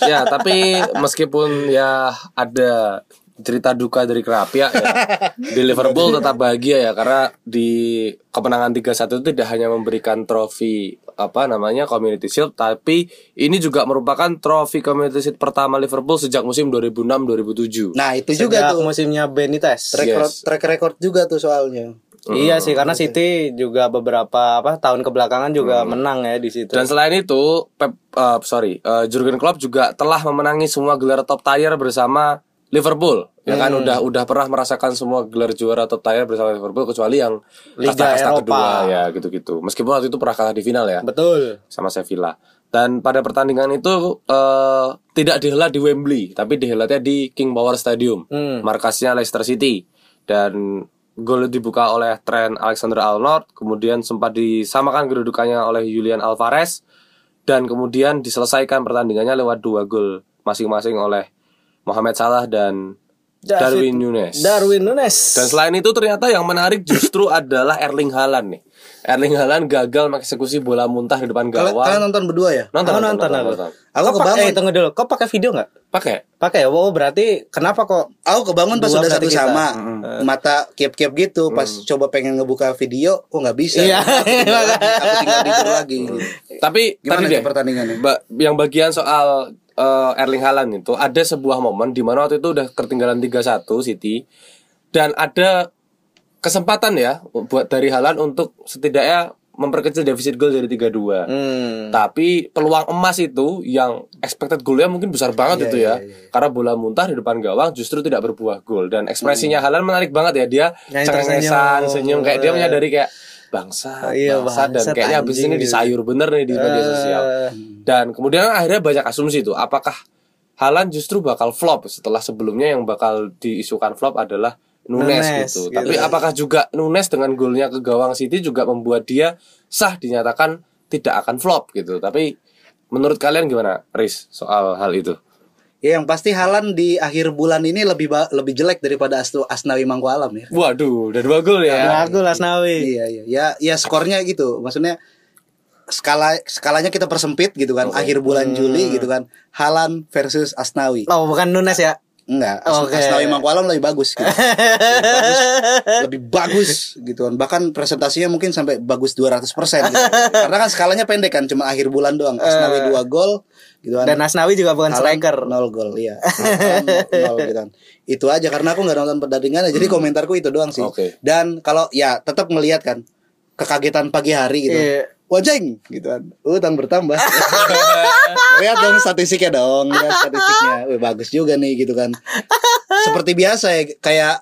ya tapi meskipun ya ada cerita duka dari Kerapia ya. di Liverpool tetap bahagia ya karena di kemenangan 3-1 itu tidak hanya memberikan trofi apa namanya Community Shield tapi ini juga merupakan trofi Community Shield pertama Liverpool sejak musim 2006-2007. Nah, itu juga Sejak tuh musimnya Benitez. track record, Yes. track record juga tuh soalnya. Iya sih karena City juga beberapa apa tahun kebelakangan juga menang ya di situ. Dan selain itu, Pep, eh, sorry, eh, Jurgen Klopp juga telah memenangi semua gelar top tier bersama Liverpool. Ya kan udah udah pernah merasakan semua gelar juara top tier bersama Liverpool kecuali yang Liga kasta-kasta Eropa. kedua ya gitu-gitu. Meskipun waktu itu pernah kalah di final ya Betul. sama Sevilla. Dan pada pertandingan itu eh, tidak dihelat di Wembley, tapi dihelatnya di King Power Stadium, Hmm. markasnya Leicester City. Dan gol dibuka oleh Trent Alexander-Arnold, kemudian sempat disamakan kedudukannya oleh Julian Alvarez, dan kemudian diselesaikan pertandingannya lewat dua gol masing-masing oleh Mohamed Salah dan Darwin Nunes. Darwin Nunes. Dan selain itu ternyata yang menarik justru adalah Erling Haaland nih. Erling Haaland gagal mengeksekusi bola muntah di depan gawang. kalian nonton berdua ya? Nonton, Aku nonton, nonton, nonton, aku. nonton. Aku Kok pak- kebangun. Eh tunggu dulu. Kok pakai video nggak? Pakai. Pakai ya. Oh berarti kenapa kok? Aku kebangun pas Dua udah berarti satu kita. sama mata kiap-kiap gitu pas coba pengen ngebuka video kok nggak bisa Iya. aku tinggal, tidur lagi gitu. Tapi Gimana tadi deh pertandingannya? ba- yang bagian soal eh, Erling Haaland itu ada sebuah momen di mana waktu itu udah ketinggalan 3-1 City dan ada kesempatan ya buat dari Haaland untuk setidaknya memperkecil defisit gol dari 3-2. Hmm. Tapi peluang emas itu yang expected golnya mungkin besar banget Iya, itu ya. Karena bola muntah di depan gawang justru tidak berbuah gol dan ekspresinya Haaland menarik banget ya. Dia cengengesan, senyum kayak dia menyadari kayak bangsa, Iya, bangsa dan bangsat, kayaknya habis ini disayur bener nih di media Eh. sosial. Dan kemudian akhirnya banyak asumsi tuh apakah Haaland justru bakal flop setelah sebelumnya yang bakal diisukan flop adalah Nunes, Nunes, gitu. gitu. Tapi apakah juga Nunes dengan golnya ke gawang City juga membuat dia sah dinyatakan tidak akan flop gitu. Tapi menurut kalian gimana, Riz, soal hal itu? Ya yang pasti Halan di akhir bulan ini lebih lebih jelek daripada Astu Asnawi Mangku Alam ya. Waduh, udah dua gol ya. Lagu Lasnawi. Iya iya ya ya skornya gitu. Maksudnya skala skalanya kita persempit gitu kan. Akhir bulan Juli gitu kan. Halan versus Asnawi. Oh bukan Nunes ya? Enggak, As- Oke. Asnawi Mangku Alam lebih bagus gitu. lebih bagus, lebih bagus gitu kan. Bahkan presentasinya mungkin sampai bagus 200% gitu. Karena kan skalanya pendek kan, cuma akhir bulan doang. Asnawi 2 gol gitu kan. Dan Asnawi juga bukan striker. nol gol iya Haaland nol gitu kan itu aja karena aku nggak nonton pertandingannya jadi komentarku itu doang sih Oke. dan kalau ya tetap melihat kan kekagetan pagi hari gitu. Iya. wajeng gitu kan. Utang bertambah. Lihat dong statistiknya dong lihat statistiknya. Wih, bagus juga nih gitu kan. Seperti biasa ya kayak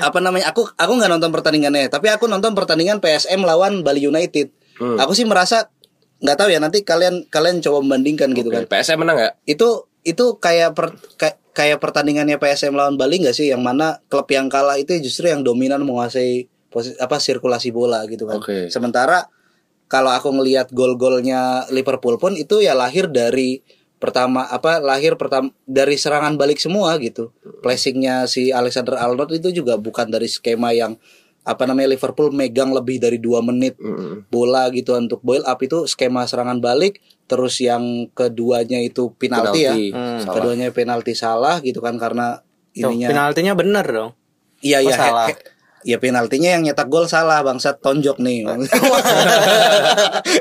apa namanya aku aku nggak nonton pertandingannya tapi aku nonton pertandingan PSM lawan Bali United. Hmm. aku sih merasa nggak tahu ya nanti kalian kalian coba membandingkan gitu kan. PSM menang ya? itu itu kayak per, kayak, kayak pertandingannya PSM lawan Bali nggak sih? Yang mana klub yang kalah itu justru yang dominan menguasai posisi apa sirkulasi bola gitu kan. Oke. Sementara kalau aku ngelihat gol-golnya Liverpool pun itu ya lahir dari pertama apa lahir pertama dari serangan balik semua gitu. Placingnya si Alexander Arnold itu juga bukan dari skema yang apa namanya Liverpool megang lebih dari dua menit bola gitu untuk boil up itu skema serangan balik terus yang keduanya itu penalti, ya Penalti, salah. keduanya penalti salah gitu kan karena ininya penaltinya bener dong. iya Oh, iya salah. he- he- ya penaltinya yang nyetak gol salah bangsat tonjok nih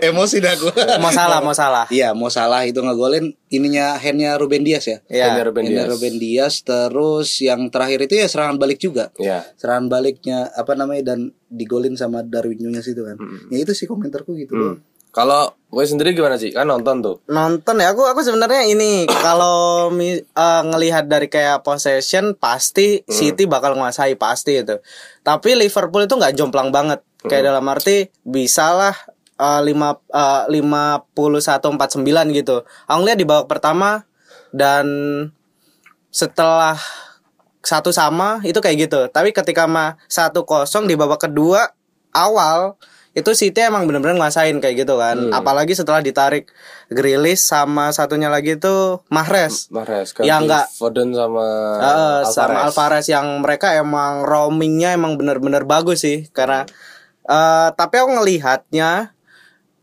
emosi dah gue Mau salah, mau salah. iya mau salah itu ngegolin ininya handnya Ruben Dias ya Iya. Handnya Ruben Handnya Dias. Ruben Dias terus yang terakhir itu ya serangan balik juga Ya. serangan baliknya apa namanya dan digolin sama Darwin Nunez itu kan ya itu sih komentarku gitu doang. Kalau gue sendiri gimana sih? Kan nonton tuh. Nonton ya aku aku sebenarnya ini kalau eh, ngelihat dari kayak possession pasti City bakal menguasai pasti itu. Tapi Liverpool itu nggak jomplang banget. Kayak dalam arti bisalah eh, lima eh, lima puluh satu empat sembilan gitu. Aku lihat di babak pertama dan setelah satu sama itu kayak gitu. Tapi ketika mah satu kosong di babak kedua awal itu City emang bener-bener ngerasain kayak gitu kan. Apalagi setelah ditarik Grealish sama satunya lagi itu Mahrez. Mahrez Ya, ganti enggak. Foden sama Eh, sama Alvarez. Alvarez yang mereka emang roamingnya emang bener-bener bagus sih karena eh tapi aku ngelihatnya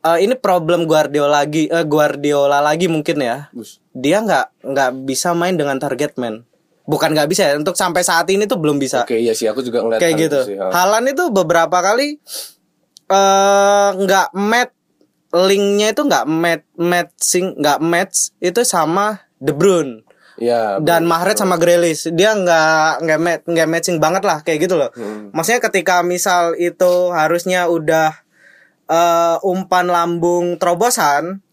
eh, ini problem Guardiola lagi eh, Guardiola lagi mungkin ya Bus. dia nggak nggak bisa main dengan target man bukan nggak bisa ya untuk sampai saat ini tuh belum bisa Oke, iya sih aku juga ngeliat kayak gitu. itu sih, ha. Halan itu beberapa kali eh nggak match linknya itu nggak match matching nggak match itu sama De Bruyne Iya. dan Mahrez sama Grealish dia nggak nggak match nggak matching banget lah kayak gitu loh. Hmm. Maksudnya ketika misal itu harusnya udah eh, umpan lambung terobosan,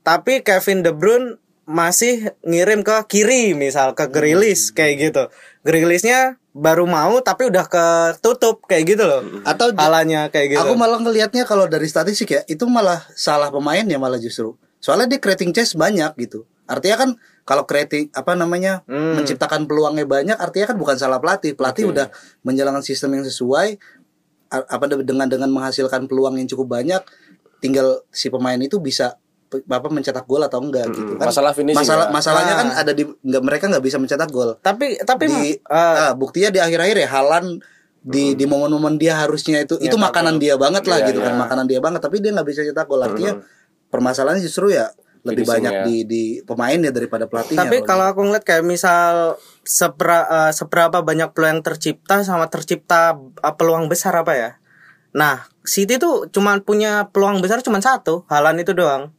tapi Kevin De Bruyne masih ngirim ke kiri misal ke Grealish kayak gitu. Grealishnya baru mau tapi udah ketutup kayak gitu loh. Atau Halanya kayak gitu. Aku malah ngelihatnya kalau dari statistik ya itu malah salah pemain ya malah justru. Soalnya dia creating chance banyak gitu. Artinya kan kalau creating apa namanya Hmm. menciptakan peluangnya banyak artinya kan bukan salah pelatih. Pelatih Oke. udah menjalankan sistem yang sesuai apa dengan dengan menghasilkan peluang yang cukup banyak tinggal si pemain itu bisa apa mencetak gol atau enggak gitu kan. Masalah finishing Masalah ya. masalahnya kan Ah. ada di nggak mereka nggak bisa mencetak gol tapi tapi di eh, ah, buktinya di akhir-akhir ya Halan di di momen-momen dia harusnya itu itu makanan dia banget lah Iya, gitu kan iya. makanan dia banget tapi dia nggak bisa cetak gol artinya permasalahannya justru ya lebih Finishing banyak ya. di di pemain ya daripada pelatihnya Tapi kalau aku ngeliat kayak misal sepera, eh, seberapa banyak peluang tercipta sama tercipta eh, peluang besar apa ya? Nah, City tuh cuma punya peluang besar cuma satu, Halan itu doang.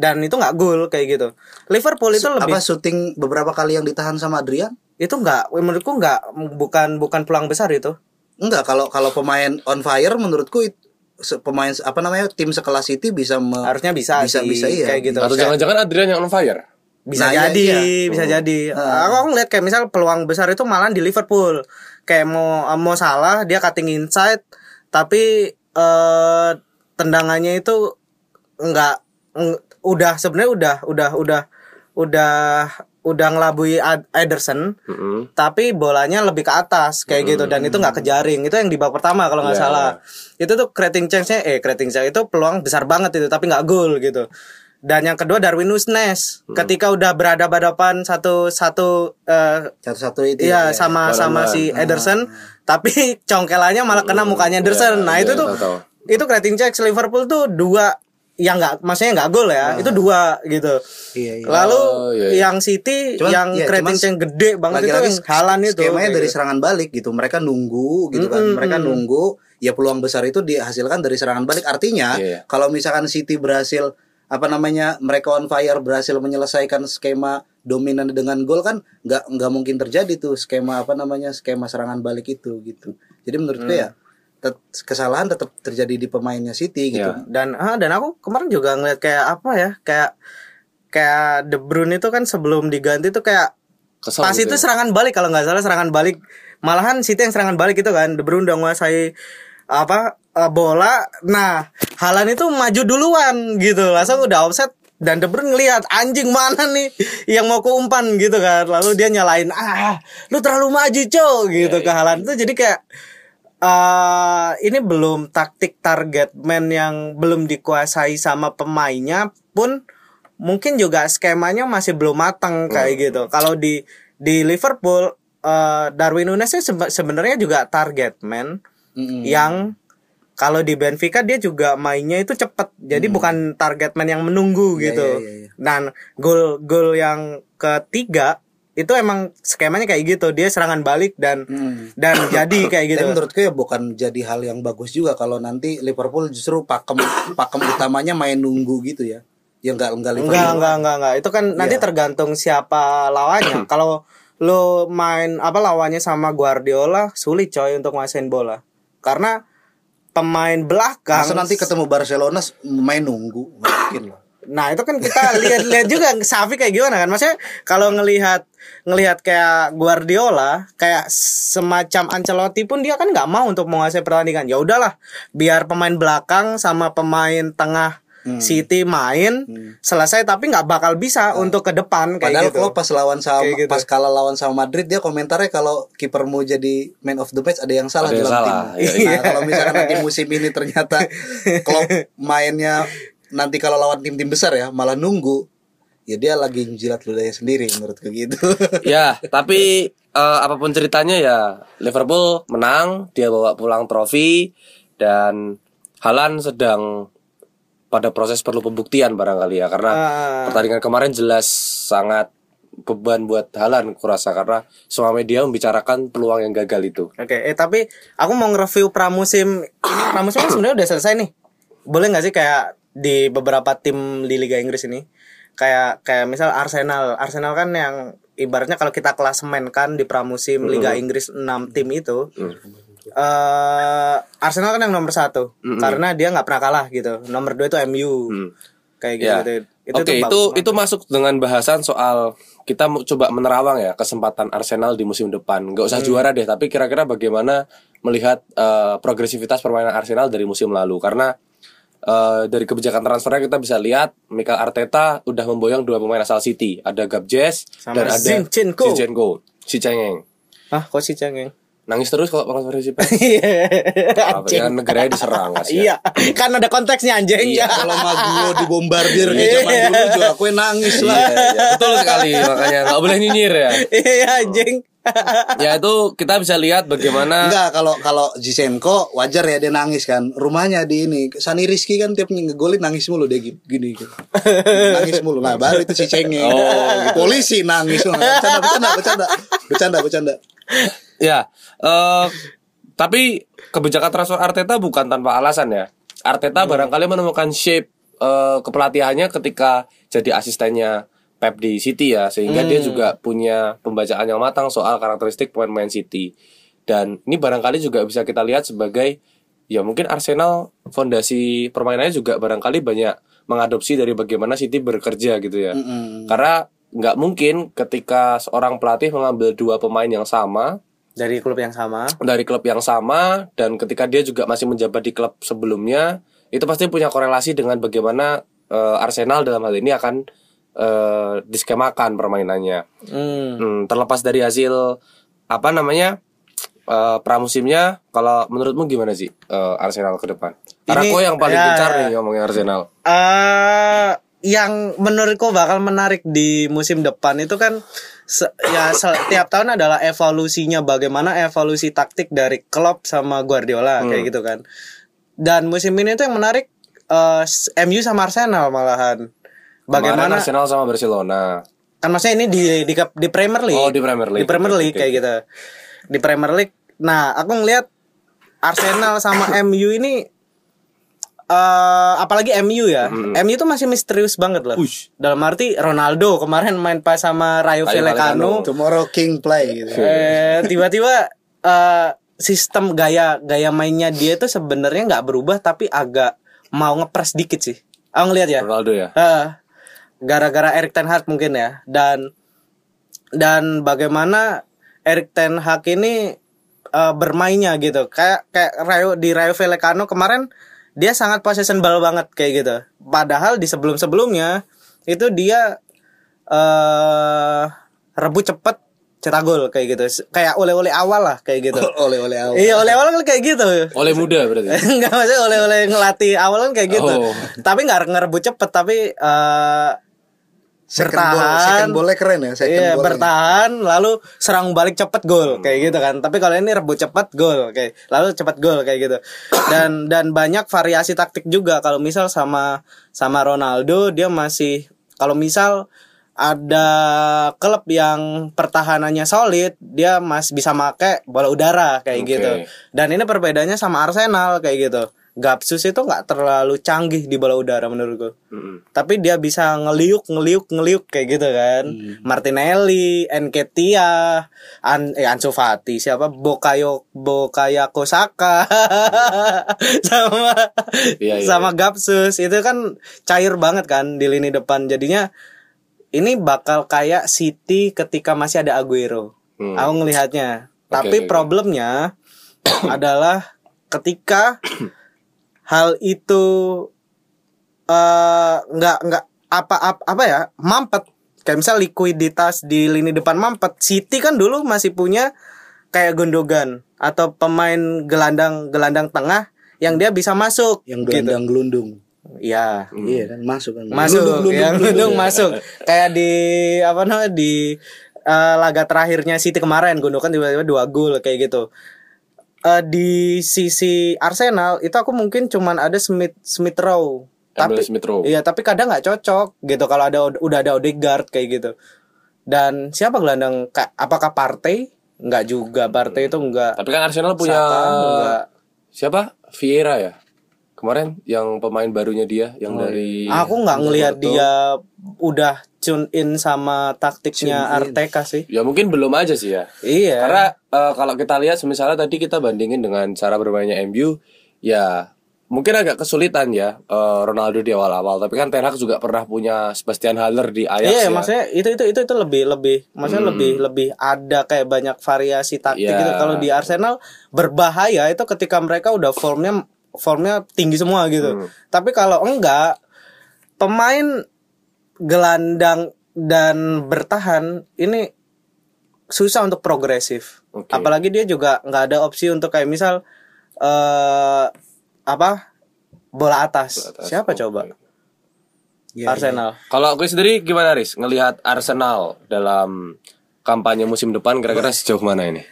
Dan itu nggak gol kayak gitu. Liverpool itu lebih apa syuting beberapa kali yang ditahan sama Adrian itu nggak menurutku nggak bukan bukan peluang besar itu. enggak kalau kalau pemain on fire menurutku it- se- pemain apa namanya tim sekelas City bisa me- Harusnya bisa bisa sih, bisa iya kayak gitu. Atau jangan-jangan Adrian yang on fire? bisa Nah, iya, jadi iya. bisa jadi Ah. aku ngeliat kayak misal peluang besar itu malah di Liverpool kayak mau mau salah dia cutting inside tapi eh tendangannya itu enggak eng- udah sebenarnya udah udah udah udah udah ngelabui Ederson Mm-mm. tapi bolanya lebih ke atas kayak gitu dan itu nggak kejaring itu yang di babak pertama kalau nggak Iya. salah itu tuh creating chance-nya eh creating chance itu peluang besar banget itu tapi nggak gol gitu dan yang kedua Darwin Nunes ketika udah berhadapan satu satu eh, satu-satu itu Iya ya. sama Bareng-bareng. sama si Ederson tapi congkelannya malah kena mukanya Ederson. Nah, iya, itu iya, tuh tahu-tahu. itu creating checks Liverpool tuh dua yang nggak maksudnya nggak gol ya. Itu dua gitu. Iya, iya. Lalu Oh, iya, iya. yang City Cuman- yang iya, creating checks gede banget itu yang Halan itu. skemanya kayak dari gitu. serangan balik gitu mereka nunggu gitu kan Mm-mm, mereka mm. nunggu ya peluang besar itu dihasilkan dari serangan balik artinya Iya, iya. kalau misalkan City berhasil apa namanya mereka on fire berhasil menyelesaikan skema dominan dengan gol kan nggak nggak mungkin terjadi tuh skema apa namanya skema serangan balik itu gitu jadi menurutku Hmm. ya kesalahan tetap terjadi di pemainnya City gitu. Iya. Dan ah dan aku kemarin juga ngeliat kayak apa ya kayak kayak De Bruyne itu kan sebelum diganti tuh kayak Kesel pas gitu itu ya. serangan balik kalau nggak salah serangan balik. Malahan City yang serangan balik itu kan De Bruyne udah menguasai apa eh, bola. Nah Halan itu maju duluan gitu langsung udah offset. Dan De Bruyne ngelihat anjing mana nih yang mau keumpan? gitu kan. Lalu dia nyalain ah lu terlalu maju cow gitu ke Halan itu jadi kayak eh ini belum taktik target man yang belum dikuasai sama pemainnya pun mungkin juga skemanya masih belum matang kayak gitu. Kalau di di Liverpool eh, Darwin Nunes sebenarnya juga target man Mm-mm. yang kalau di Benfica dia juga mainnya itu cepet. Jadi bukan target man yang menunggu Iya, gitu. iya, iya, iya. Dan gol gol yang ketiga itu emang skemanya kayak gitu. Dia serangan balik dan Mm. dan jadi kayak gitu. Tapi menurutku ya bukan jadi hal yang bagus juga kalau nanti Liverpool justru pakem pakem utamanya main nunggu gitu ya. Ya enggak enggak Liverpool. Enggak, enggak, enggak, enggak. Itu kan nanti Iya. tergantung siapa lawannya. Kalau lo main apa lawannya sama Guardiola, sulit coy untuk nguasain bola. Karena pemain belakang Masa nanti ketemu Barcelona main nunggu mungkin lah. Nah, itu kan kita lihat-lihat juga Safi kayak gimana kan. Maksudnya kalau ngelihat ngelihat kayak Guardiola, kayak semacam Ancelotti pun dia kan nggak mau untuk menguasai pertandingan. Ya udahlah, biar pemain belakang sama pemain tengah Hmm. City main selesai tapi nggak bakal bisa untuk ke depan kayak Padahal gitu. kalau pas lawan sama Kayak gitu. pas kalah lawan sama Madrid dia komentarnya kalau kipermu jadi man of the match ada yang salah Ada yang dalam salah, tim. iya, Nah, kalau misalkan nanti musim ini ternyata Klopp mainnya nanti kalau lawan tim-tim besar ya malah nunggu ya dia lagi jilat ludahnya sendiri menurutku gitu. ya, tapi eh, apa pun ceritanya ya Liverpool menang, dia bawa pulang trofi dan Halan sedang pada proses perlu pembuktian barangkali ya karena Ah. pertandingan kemarin jelas sangat beban buat Halan kurasa karena semua media membicarakan peluang yang gagal itu. Oke, eh tapi aku mau nge-review pramusim ini pramusim kan sebenarnya udah selesai nih. Boleh nggak sih kayak di beberapa tim di Liga Inggris ini kayak kayak misal Arsenal, Arsenal kan yang ibaratnya kalau kita klasemen kan di pramusim Liga Inggris 6 tim itu eh Arsenal kan yang nomor satu karena dia nggak pernah kalah gitu. Nomor dua itu MU kayak gitu. Ya. gitu. Oke, tuh itu bagus itu masuk dengan bahasan soal kita coba menerawang ya kesempatan Arsenal di musim depan. Nggak Hmm. usah juara deh, tapi kira-kira bagaimana melihat eh, progresivitas permainan Arsenal dari musim lalu karena eh, dari kebijakan transfernya kita bisa lihat Mikel Arteta udah memboyong dua pemain asal City, ada Gabjes Sama dan ada Zinchenko. Zinchenko, si Cengeng. Hah, kok sih cengeng? Nangis terus kalau konferensi pers. Iya. Apa, ya, negaranya diserang kasihan. Iya, kan ada konteksnya anjing Iya, ya. kalau Maguwo dibombardir di zaman Iya. dulu juga aku nangis lah. Iya, iya, betul sekali makanya nggak boleh nyinyir ya. Iya anjing. Ya itu kita bisa lihat bagaimana Enggak, kalau kalau Zizenko wajar ya dia nangis kan. Rumahnya di ini. Sani Rizky kan tiap ngegolin nangis mulu dia gini. gini gitu. nangis mulu. Nah, baru itu si cengeng. Oh, Polisi nangis. Bercanda, bercanda, bercanda. Bercanda, bercanda. Ya, eh tapi kebijakan transfer Arteta bukan tanpa alasan ya. Arteta barangkali menemukan shape eh, kepelatihannya ketika jadi asistennya Pep di City ya, sehingga dia juga punya pembacaan yang matang soal karakteristik pemain-pemain City. Dan ini barangkali juga bisa kita lihat sebagai ya mungkin Arsenal fondasi permainannya juga barangkali banyak mengadopsi dari bagaimana City bekerja gitu ya. Karena nggak mungkin ketika seorang pelatih mengambil dua pemain yang sama Dari klub yang sama. dari klub yang sama dan ketika dia juga masih menjabat di klub sebelumnya itu pasti punya korelasi dengan bagaimana eh, Arsenal dalam hal ini akan eh, diskemakan permainannya. Hmm. Hmm, terlepas dari hasil apa namanya eh, pramusimnya, kalau menurutmu gimana sih eh, Arsenal ke depan? Karena kau yang paling ya. gencar nih ngomongin Arsenal. eh yang menurutku bakal menarik di musim depan itu kan se- ya setiap tahun adalah evolusinya bagaimana evolusi taktik dari Klopp sama Guardiola kayak gitu kan. Dan musim ini tuh yang menarik s- MU sama Arsenal malahan. Kemarin Bagaimana Arsenal sama Barcelona. kan maksudnya ini di di di Premier League. Oh, di Premier League. Di Premier League oke, kayak gitu. Di Premier League. Nah, aku ngelihat Arsenal sama MU ini eh apalagi MU ya. MU tuh masih misterius banget loh. Ush. Dalam arti Ronaldo kemarin main pas sama Rayo Vallecano. Tomorrow King play gitu. Eh tiba-tiba eh sistem gaya gaya mainnya dia tuh sebenarnya nggak berubah tapi agak mau ngepres dikit sih. Aku ngelihat ya. Ronaldo ya. Eh, gara-gara Erik Ten Hag mungkin ya dan dan bagaimana Erik Ten Hag ini eh, bermainnya gitu kayak kayak Rayo di Rayo Vallecano kemarin dia sangat possession ball banget kayak gitu padahal di sebelum sebelumnya itu dia eh rebut cepet cetak gol kayak gitu kayak oleh-oleh awal lah kayak gitu Oleh-oleh awal. iya oleh-oleh kan kayak gitu Oleh muda berarti. Enggak maksudnya oleh-oleh ngelatih awal kan kayak gitu. Oh. Tapi nggak ngerebut cepet tapi eh Second ball, bertahan. second ballnya keren ya, second Iya, bertahan lalu serang balik cepet gol kayak gitu kan. Tapi kalau ini rebut cepet gol kayak lalu cepet gol kayak gitu. Dan dan banyak variasi taktik juga kalau misal sama sama Ronaldo dia masih kalau misal ada klub yang pertahanannya solid, dia masih bisa make bola udara kayak Oke. gitu. Dan ini perbedaannya sama Arsenal kayak gitu. Gapsus itu nggak terlalu canggih di bola udara menurutku Mm-mm. tapi dia bisa ngeliuk ngeliuk ngeliuk kayak gitu kan. Martinelli Enketia An eh Ansu Fati siapa? Bokayo Bokaya Kosaka. Sama Iya, iya, sama Gapsus. Itu kan cair banget kan di lini depan. Jadinya ini bakal kayak City ketika masih ada Aguero. Hmm. aku ngelihatnya. Oke, tapi oke. problemnya adalah ketika hal itu eh nggak nggak apa apa apa ya mampet. Kayak misal likuiditas di lini depan mampet. City kan dulu masih punya kayak Gundogan atau pemain gelandang gelandang tengah yang dia bisa masuk yang gitu. gelandang gelundung. ya Iya kan masuk kan. masuk Gelundung, yang gelundung, Gundogan masuk. Kayak di apa namanya di eh, laga terakhirnya City kemarin Gundogan tiba-tiba dua gol kayak gitu Eh, di sisi Arsenal itu aku mungkin cuman ada Smith Smith Rowe tapi Smith Rowe. iya tapi kadang nggak cocok gitu kalau ada udah ada Odegaard kayak gitu dan siapa gelandang Ka- apakah Partey nggak juga Partey itu enggak Tapi kan Arsenal punya enggak. siapa? Vieira ya. Kemarin yang pemain barunya dia yang dari aku nggak ngelihat dia udah tune in sama taktiknya Arteta sih Ya mungkin belum aja sih ya. iya Karena eh, kalau kita lihat misalnya tadi kita bandingin dengan cara bermainnya MU ya mungkin agak kesulitan ya eh, Ronaldo di awal-awal tapi kan Ten Hag juga pernah punya Sebastian Haller di Ajax Iya, ya. maksudnya itu itu itu itu lebih lebih maksudnya lebih lebih ada kayak banyak variasi taktik Iya. gitu. Kalau di Arsenal berbahaya itu ketika mereka udah formnya formnya tinggi semua gitu. Tapi kalau enggak pemain gelandang dan bertahan ini susah untuk progresif. Oke. Apalagi dia juga nggak ada opsi untuk kayak misal eh apa bola atas. atas, Siapa oke. coba? Iya, Arsenal. Kalau aku sendiri gimana Riz? Ngelihat Arsenal dalam kampanye musim depan kira-kira sejauh mana ini?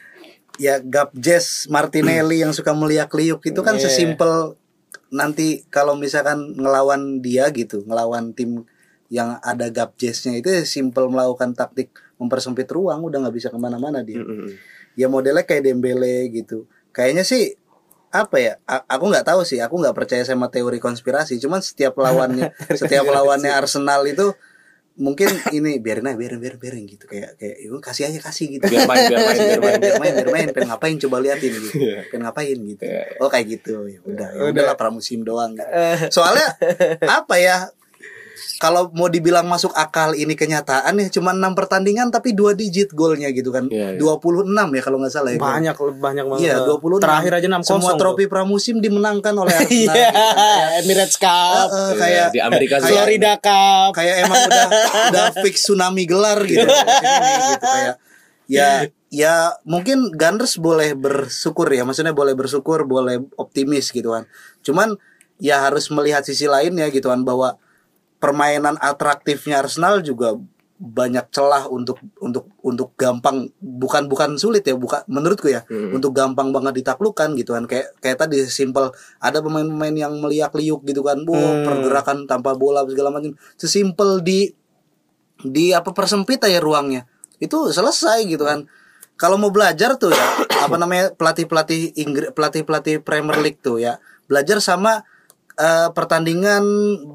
Ya Gap Jazz Martinelli yang suka meliak-liuk itu kan Iya. sesimpel nanti kalau misalkan ngelawan dia gitu, ngelawan tim yang ada Gap Jazznya itu ya simpel melakukan taktik mempersempit ruang udah nggak bisa ke mana-mana dia. Ya modelnya kayak Dembele gitu. Kayaknya sih apa ya? a- aku nggak tahu sih. Aku nggak percaya sama teori konspirasi. Cuman setiap lawannya, setiap lawannya Arsenal itu mungkin ini biarin aja biarin biarin biarin gitu kayak kayak "Yuk, kasih aja kasih gitu Biar main, biar main, biar main. biar main biar main pengen ngapain coba liatin gitu Iya. pengen ngapain gitu oh kayak gitu ya udah ya Udah. udahlah pramusim doang gitu. soalnya apa ya kalau mau dibilang masuk akal ini kenyataan ya cuma enam pertandingan tapi dua digit golnya gitu kan Iya, iya. 26 ya kalau nggak salah ya Banyak banyak banget. Iya, 26. Terakhir aja 6 Semua trofi pramusim dimenangkan oleh Arsenal. Iya, gitu kan. Emirates Cup, eh, Iya, kayak di Amerika sih. Florida Cup. kayak emang udah udah fix tsunami gelar gitu. Ini gitu kayak ya ya mungkin Gunners boleh bersyukur ya maksudnya boleh bersyukur boleh optimis gitu kan cuman ya harus melihat sisi lainnya gitu kan bahwa permainan atraktifnya Arsenal juga banyak celah untuk untuk untuk gampang bukan bukan sulit ya bukan menurutku ya untuk gampang banget ditaklukkan gitu kan. Kayak kayak tadi simpel ada pemain-pemain yang meliak-liuk gitu kan. Wah, pergerakan tanpa bola segala macam. Sesimpel di di apa persempit aja ruangnya. Itu selesai gitu kan. Kalau mau belajar tuh ya apa namanya pelatih pelatih Inggris pelatih pelatih Premier League tuh ya belajar sama eh, pertandingan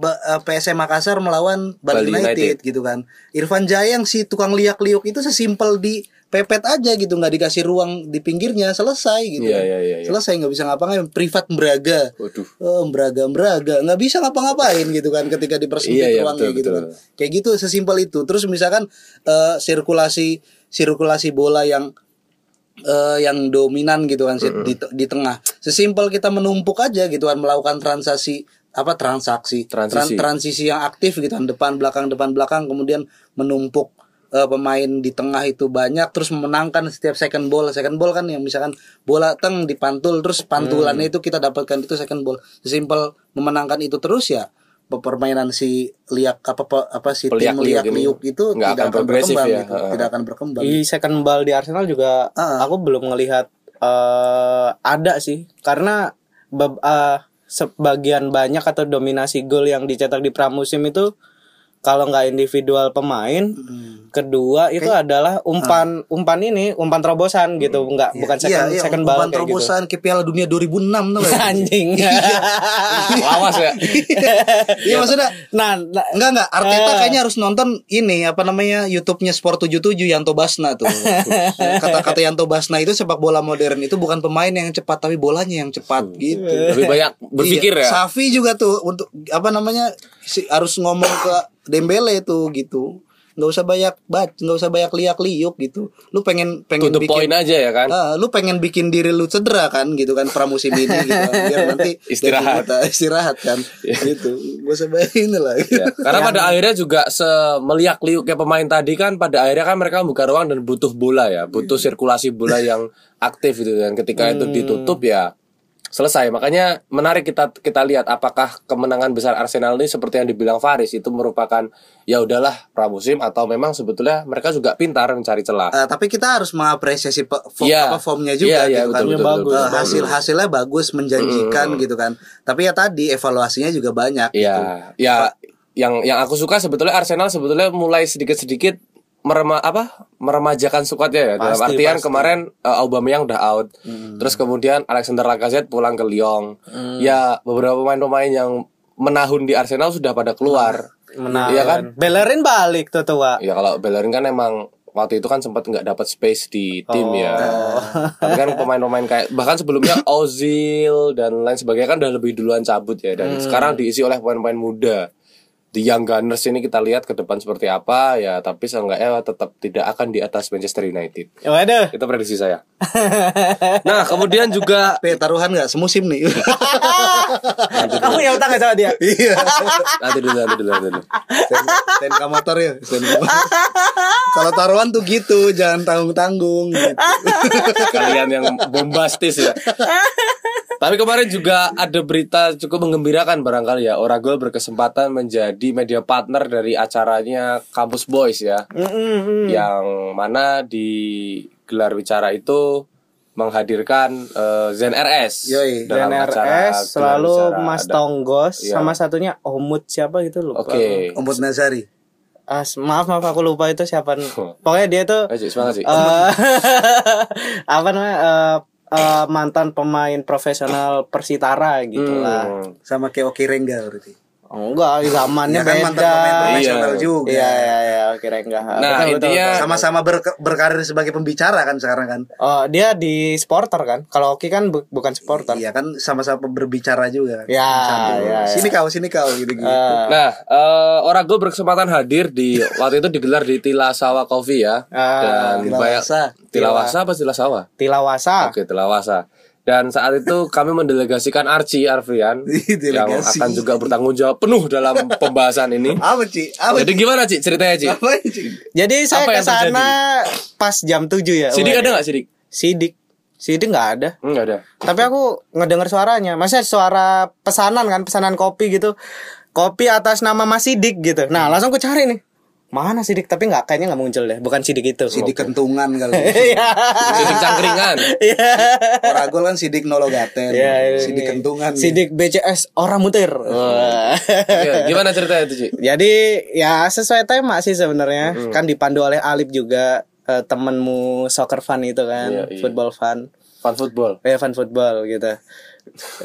eh, PSM Makassar melawan Bali, Bali United, United. gitu kan Irfan Jaya yang si tukang liak-liuk itu sesimpel di pepet aja gitu nggak dikasih ruang di pinggirnya selesai gitu Iya, kan. iya, iya, iya. selesai nggak bisa ngapa-ngapain privat Braga Waduh. Oh, Braga Braga nggak bisa ngapa-ngapain gitu kan ketika dipersempit Iya, iya, ruangnya betul, gitu betul. kan kayak gitu sesimpel itu terus misalkan eh, sirkulasi sirkulasi bola yang eh, yang dominan gitu kan di, di tengah. Sesimpel kita menumpuk aja gitu kan melakukan transaksi apa transaksi. Transisi. Tran- transisi yang aktif gitu kan depan belakang depan belakang kemudian menumpuk eh, pemain di tengah itu banyak terus memenangkan setiap second ball. Second ball kan yang misalkan bola teng dipantul terus pantulannya Hmm. itu kita dapatkan itu second ball. Sesimpel memenangkan itu terus ya permainan si liak apa apa, apa si tim Peliak-liuk liak ini liuk itu nggak tidak akan berkembang ya. gitu. Tidak akan berkembang Di second ball di Arsenal juga Ah. aku belum ngelihat eh, ada sih karena eh, sebagian banyak atau dominasi gol yang dicetak di pramusim itu kalau nggak individual pemain, Hmm. kedua itu adalah umpan umpan ini umpan terobosan gitu, nggak bukan second iya, iya, second ball umpan kayak gitu. terobosan ke Piala Dunia 2006 tuh nggak? Anjing. Lawas ya. Iya maksudnya nah, nah, Enggak enggak Arteta Eh. kayaknya harus nonton ini apa namanya YouTube-nya Sport 77 Yanto Basna tuh. Kata-kata Yanto Basna itu sepak bola modern itu bukan pemain yang cepat tapi bolanya yang cepat gitu. Lebih banyak berpikir Iya, ya. Safi juga tuh untuk apa namanya si, harus ngomong ke Dembele tuh gitu. Nggak usah banyak bat, nggak usah banyak liak-liuk gitu. Lu pengen To pengen the bikin point aja ya kan. Ah, lu pengen bikin diri lu cedera kan gitu kan pramusim ini gitu kan. biar nanti Istirahat. mata istirahat kan gitu gak usah bayar ini lah gitu. Ya, karena pada akhirnya juga semeliak liuknya pemain tadi kan pada akhirnya kan mereka membuka ruang dan butuh bola ya, butuh sirkulasi bola yang aktif gitu dan ketika itu ditutup ya selesai. Makanya menarik kita kita lihat apakah kemenangan besar Arsenal ini seperti yang dibilang Faris itu merupakan ya udahlah pramusim atau memang sebetulnya mereka juga pintar mencari celah. Eh, tapi kita harus mengapresiasi pe- form, Iya. apa formnya juga Iya, iya, gitu kan. betul, betul, betul, betul. hasil hasilnya bagus menjanjikan gitu kan. Tapi ya tadi evaluasinya juga banyak gitu. Iya, ya yang yang aku suka sebetulnya Arsenal sebetulnya mulai sedikit-sedikit merema apa? Meremajakan squadnya ya. Dalam Pasti, artian pasti. kemarin uh, Aubameyang udah out. Terus kemudian Alexander Lacazette pulang ke Lyon. Ya beberapa pemain-pemain yang menahun di Arsenal sudah pada keluar. Menang. Iya kan? Bellerin balik tuh tua. ya kalau Bellerin kan emang waktu itu kan sempat nggak dapat space di tim ya. Tapi kan pemain-pemain kayak bahkan sebelumnya Ozil dan lain sebagainya kan udah lebih duluan cabut ya. Dan sekarang diisi oleh pemain-pemain muda di Young Gunners ini kita lihat ke depan seperti apa ya tapi seenggaknya tetap tidak akan di atas Manchester United Waduh. itu prediksi saya nah kemudian juga Pe, taruhan nggak semusim nih. Kamu yang utang sama dia? Iya. nanti dulu nanti dulu nanti dulu STNK motor ya. Kalau taruhan tuh gitu, jangan tanggung-tanggung. Gitu. kalian yang bombastis ya. Tapi kemarin juga ada berita cukup menggembirakan barangkali ya. Oragol berkesempatan menjadi media partner dari acaranya Campus Boys ya. Mm-mm. Yang mana di gelar bicara itu menghadirkan eh, Zen RS Yoi. dalam acara RS selalu bicara. Mas Ada- Tonggos Iya. sama satunya Omut siapa gitu lupa. Oke. Ombud Nazari. Ah, maaf maaf aku lupa itu siapa. Pokoknya dia tuh Ayo, Cik, semangat sih. eh, apa namanya eh, eh, mantan pemain profesional Persitara gitu lah. Hmm. Sama kayak Oki Rengga berarti. Oh, enggak, zamannya Ya kan beda. mantan pemain profesional Iya. juga. Iya iya iya, kira enggak. Nah, intinya- Sama-sama berke- berkarir sebagai pembicara kan sekarang kan. Oh, dia di supporter kan? Kalau Oki kan bu- bukan supporter. Iya kan sama-sama berbicara juga kan. Ya, Satu. ya, ya. Sini kau, sini kau gitu-gitu. Eh, Nah, eh Oragol berkesempatan hadir di waktu itu digelar di Tilasawa Coffee ya. Ah, dan Tilawasa. banyak Tilawasa apa Tilasawa? Tilawasa. Oke, Tilawasa. Dan saat itu kami mendelegasikan Archie Arfian yang akan juga bertanggung jawab penuh dalam pembahasan ini. Apa Ci? Apa Jadi gimana Ci ceritanya Ci? Apa Ci? Jadi saya ke sana pas jam 7 ya. Sidik ada nggak Sidik? Sidik. Sidik nggak ada. Enggak ada. Tapi aku ngedenger suaranya. Maksudnya suara pesanan kan, pesanan kopi gitu. Kopi atas nama Mas Sidik gitu. Nah, langsung ku cari nih. Mana Sidik? Tapi nggak kayaknya nggak muncul deh. Bukan Sidik itu. Sidik kentungan kali. Iya. Sidik cangkringan. Iya. Oragol kan sidik nologaten. Iya, sidik ini. kentungan. Sidik BCS orang mutir. Wah. Iya, gimana ceritanya itu Ci? Jadi ya sesuai tema sih sebenarnya. Kan dipandu oleh Alip juga eh, temenmu soccer fan itu kan, Iya, iya. football fan. Fun football. Eh fan football gitu.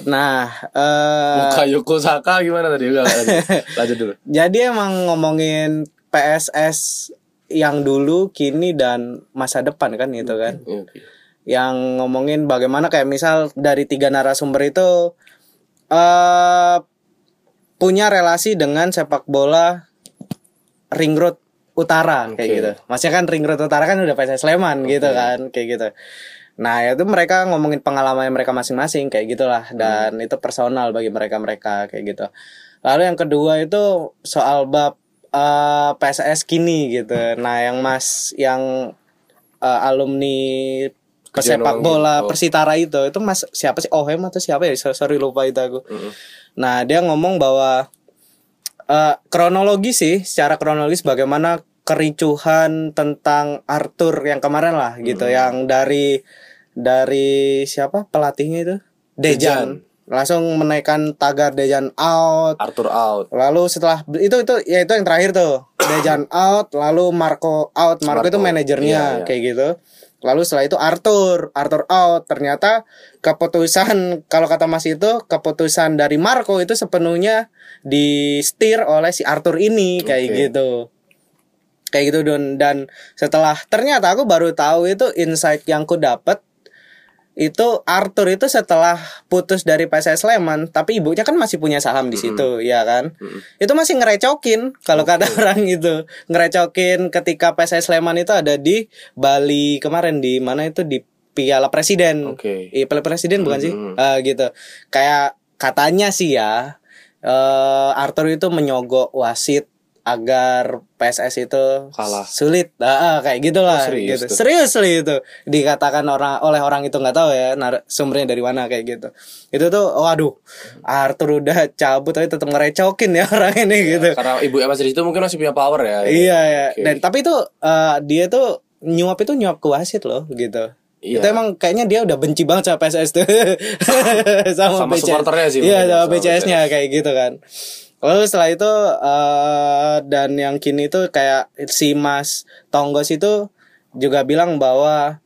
Nah, eh Muka Yoko Saka gimana tadi? Enggak, lanjut. lanjut dulu. jadi emang ngomongin PSS yang dulu, kini dan masa depan kan gitu kan. Oke. Yang ngomongin bagaimana kayak misal dari tiga narasumber itu eh punya relasi dengan sepak bola ring road utara kayak Oke. gitu. Maksudnya kan ring road utara kan udah PSS Sleman gitu kan kayak gitu. Nah itu mereka ngomongin pengalaman mereka masing-masing kayak gitulah dan itu personal bagi mereka-mereka kayak gitu. Lalu yang kedua itu soal bab eh, PSS kini gitu. Nah yang mas yang eh, alumni pesepak bola gitu. Persitara itu itu mas siapa sih? Ohem atau siapa ya? So- sorry lupa itu aku. Nah dia ngomong bahwa eh kronologi sih secara kronologis bagaimana kericuhan tentang Arthur yang kemarin lah gitu. Yang dari dari siapa? Pelatihnya itu? Dejan, langsung menaikkan tagar Dejan out. Arthur out. lalu setelah itu itu ya itu yang terakhir tuh. Dejan out lalu Marco out. Marco, Marco, itu manajernya iya, iya. kayak gitu. Lalu setelah itu Arthur Arthur out. Ternyata keputusan kalau kata Mas itu keputusan dari Marco itu sepenuhnya di steer oleh si Arthur ini kayak Oke. gitu. Kayak gitu don. Dan setelah ternyata aku baru tahu itu insight yang ku dapet itu Arthur itu setelah putus dari PSS Sleman tapi ibunya kan masih punya saham di situ ya kan? Itu masih ngerecokin kalau kata orang itu. Ngerecokin ketika PSS Sleman itu ada di Bali kemarin di mana itu? Di Piala Presiden. Oke. Iya Piala Presiden bukan sih. Eh, gitu. Kayak katanya sih ya eh Arthur itu menyogok wasit agar PSS itu Kalah. sulit ah, ah, kayak gitulah Oh, serius gitu tuh. serius lah itu dikatakan orang oleh orang itu nggak tahu ya nar- sumbernya dari mana kayak gitu itu tuh waduh Arthur udah cabut tapi tetap ngerecokin ya orang ini gitu Karena ibu masih di situ mungkin masih punya power ya. iya ya Oke. dan tapi itu eh, dia tuh nyuap itu nyuap ke wasit loh gitu Iya. Itu emang kayaknya dia udah benci banget sama PSS tuh. sama, Sama BCS. supporternya sih Iya, sama sama BCS-nya kayak gitu kan. Lalu setelah itu eh dan yang kini itu kayak si Mas Tonggos itu juga bilang bahwa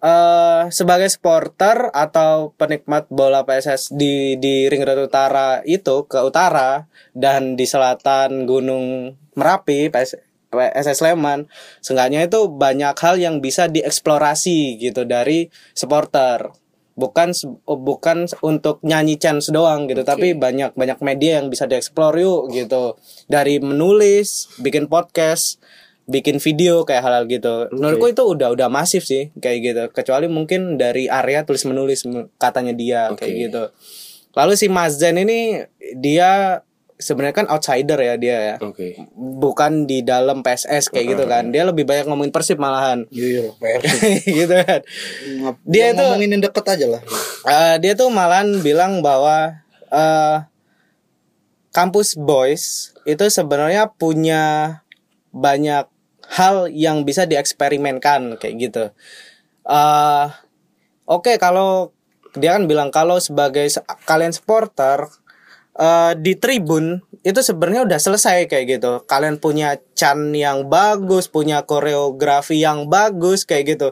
eh sebagai supporter atau penikmat bola PSS di di ring road utara itu ke utara dan di selatan Gunung Merapi PS, PSS Sleman, seenggaknya itu banyak hal yang bisa dieksplorasi gitu dari supporter bukan oh, bukan untuk nyanyi chance doang gitu tapi banyak banyak media yang bisa dieksplor yuk gitu. Dari menulis bikin podcast bikin video kayak hal-hal gitu. Menurutku itu udah udah masif sih kayak gitu. Kecuali mungkin dari area tulis menulis katanya dia kayak Oke. gitu. Lalu si Mas Zen ini dia sebenarnya kan outsider ya dia ya Oke. bukan di dalam PSS kayak gitu kan dia lebih banyak ngomongin persib malahan Iya, PR. gitu kan Ngap- Dia yang tuh- ngomongin yang deket aja lah. Eh, dia tuh malahan bilang bahwa eh kampus boys itu sebenarnya punya banyak hal yang bisa dieksperimenkan kayak gitu. eh Oke kalau dia kan bilang kalau sebagai se- kalian supporter eh di tribun itu sebenarnya udah selesai kayak gitu. Kalian punya chan yang bagus, punya koreografi yang bagus kayak gitu.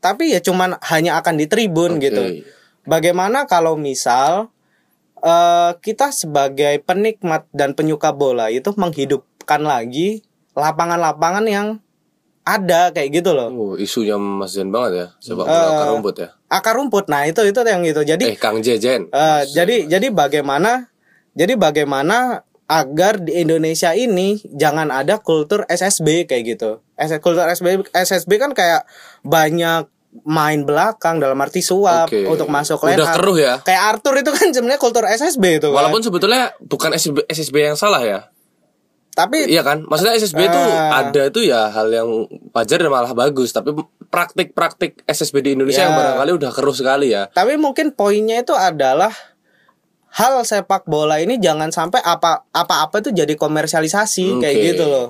Tapi ya cuman hanya akan di tribun Oke. gitu. Bagaimana kalau misal eh kita sebagai penikmat dan penyuka bola itu menghidupkan lagi lapangan-lapangan yang ada kayak gitu loh. Oh, isunya Mas Zen banget ya. Sepak bola Eh, akar rumput ya. Akar rumput. Nah, itu itu yang itu. Jadi Eh, Kang Jejen. Eh, jadi jadi bagaimana jadi bagaimana agar di Indonesia ini jangan ada kultur SSB kayak gitu. Kultur SSB SSB kan kayak banyak main belakang dalam arti suap Oke. untuk masuk line Udah keruh ya. Kayak Arthur itu kan sebenarnya kultur SSB itu kan. Walaupun sebetulnya bukan SSB, SSB yang salah ya. tapi Iya kan? Maksudnya SSB itu Ah. ada itu ya hal yang wajar dan malah bagus, tapi praktik-praktik SSB di Indonesia Ya. yang barangkali udah keruh sekali ya. tapi mungkin poinnya itu adalah hal sepak bola ini jangan sampai apa apa-apa itu jadi komersialisasi kayak Oke. gitu loh.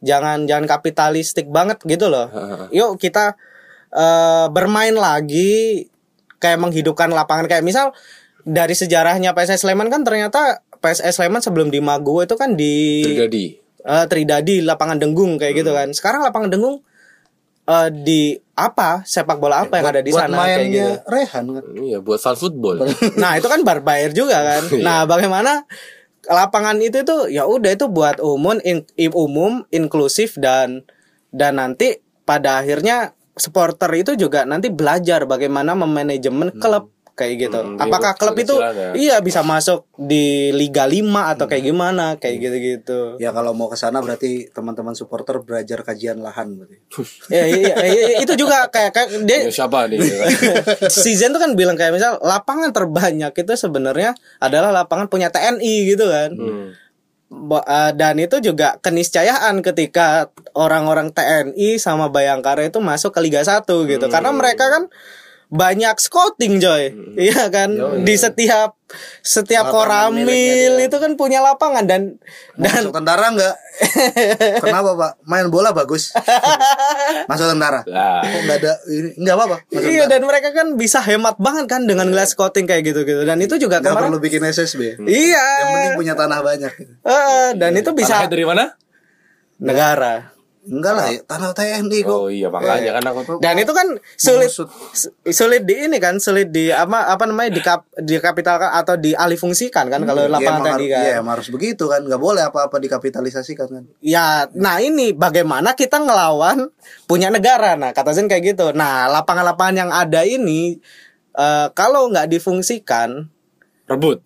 Jangan jangan kapitalistik banget gitu loh. Yuk kita eh, bermain lagi kayak menghidupkan lapangan kayak misal dari sejarahnya PSS Sleman kan ternyata PSS Sleman sebelum di Mago itu kan di Terjadi. eh, Tridadi lapangan Denggung kayak gitu Hmm. kan. Sekarang lapangan Denggung eh, di apa sepak bola apa yang ada di Buat sana kayak gitu. mainnya Rehan kan. Iya, buat fun football. Nah itu kan barbair juga kan. Iya. Nah bagaimana lapangan itu tuh ya udah itu buat umum in- umum inklusif dan dan nanti pada akhirnya supporter itu juga nanti belajar bagaimana memanajemen klub kayak gitu. Hmm, Apakah klub itu ya. iya bisa masuk di Liga 5 atau kayak Hmm. gimana kayak gitu-gitu. Ya kalau mau ke sana berarti teman-teman supporter belajar kajian lahan berarti. Ya, iya, iya, iya, itu juga kayak, kayak dia Ya, siapa nih? si Zen tuh kan bilang kayak misal lapangan terbanyak itu sebenarnya adalah lapangan punya TNI gitu kan. Hmm. Eh, dan itu juga keniscayaan ketika orang-orang TNI sama Bayangkara itu masuk ke Liga 1 gitu. Karena mereka kan banyak scouting coy. Iya kan? Di setiap setiap Lapangan koramil itu kan punya lapangan dan dan Masuk tentara enggak? Kenapa Pak? Main bola bagus. Masuk tentara. Kok enggak ada ini? Enggak apa-apa. Masuk Iya tentara. dan mereka kan bisa hemat banget kan dengan ngeliat scouting kayak gitu-gitu dan itu juga Enggak kemarin perlu bikin SSB. Iya. Yang penting punya tanah banyak. gitu. Eh, dan itu bisa Tanahnya dari mana? negara. Enggak lah, ya, tanah TNI kok. Oh iya, makanya kan aku tuh. Dan itu kan sulit su- sulit di ini kan sulit di apa apa namanya di kap, dikapitalkan atau dialih fungsikan kan kalau Ya, lapangan tadi harus- kan. Iya, harus begitu kan. Enggak boleh apa-apa dikapitalisasikan kan. Ya, nah ini bagaimana kita ngelawan punya negara. Nah, kata Zen kayak gitu. Nah, lapangan-lapangan yang ada ini eh, kalau nggak difungsikan Rebut.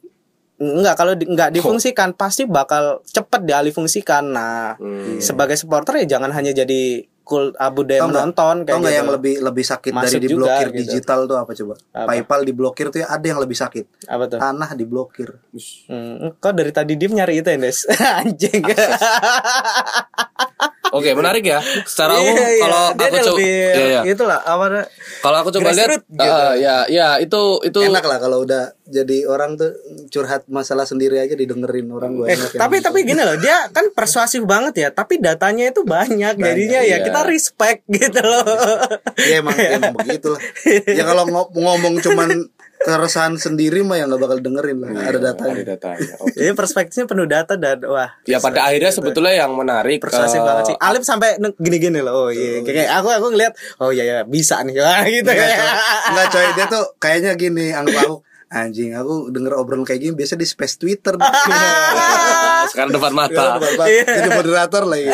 Enggak, kalau di, nggak difungsikan pasti bakal cepet dialih fungsikan. Nah, Hmm. sebagai supporter ya jangan hanya jadi kul abu daya Tau nggak- menonton Tau kayak nggak gitu. yang lebih lebih sakit Masuk dari juga, diblokir gitu. digital tuh apa coba? Apa? PayPal diblokir tuh ya ada yang lebih sakit. apa tuh? Tanah diblokir. Hmm, kok dari tadi dia nyari itu ya, Des? Anjing. Oke, menarik ya. Secara umum Iya, iya. kalau aku coba lebih Iya, iya. itulah apa Kalau aku coba lihat gitu. eh, ya ya itu itu Enak lah kalau udah jadi orang tuh curhat masalah sendiri aja didengerin orang gue. Eh, tapi tapi gini loh, dia kan persuasif banget ya, tapi datanya itu banyak, jadinya ya iya. kita respect gitu loh. ya emang emang begitu lah. Ya kalau ngo- ngomong cuman keresahan sendiri mah yang nggak bakal dengerin lah. Ada datanya. Ada datanya. Oke. Ini perspektifnya penuh data dan wah Ya pada akhirnya sebetulnya yang menarik persuasif eh, banget sih. Alip sampai gini-gini loh. Oh iya, kayak aku aku ngeliat oh iya ya bisa nih. Wah gitu Enggak ya. coy. Enggak coy, dia tuh kayaknya gini, anggap aku anjing aku denger obrolan kayak gini biasa di space Twitter. sekarang depan mata. Jadi moderator lagi.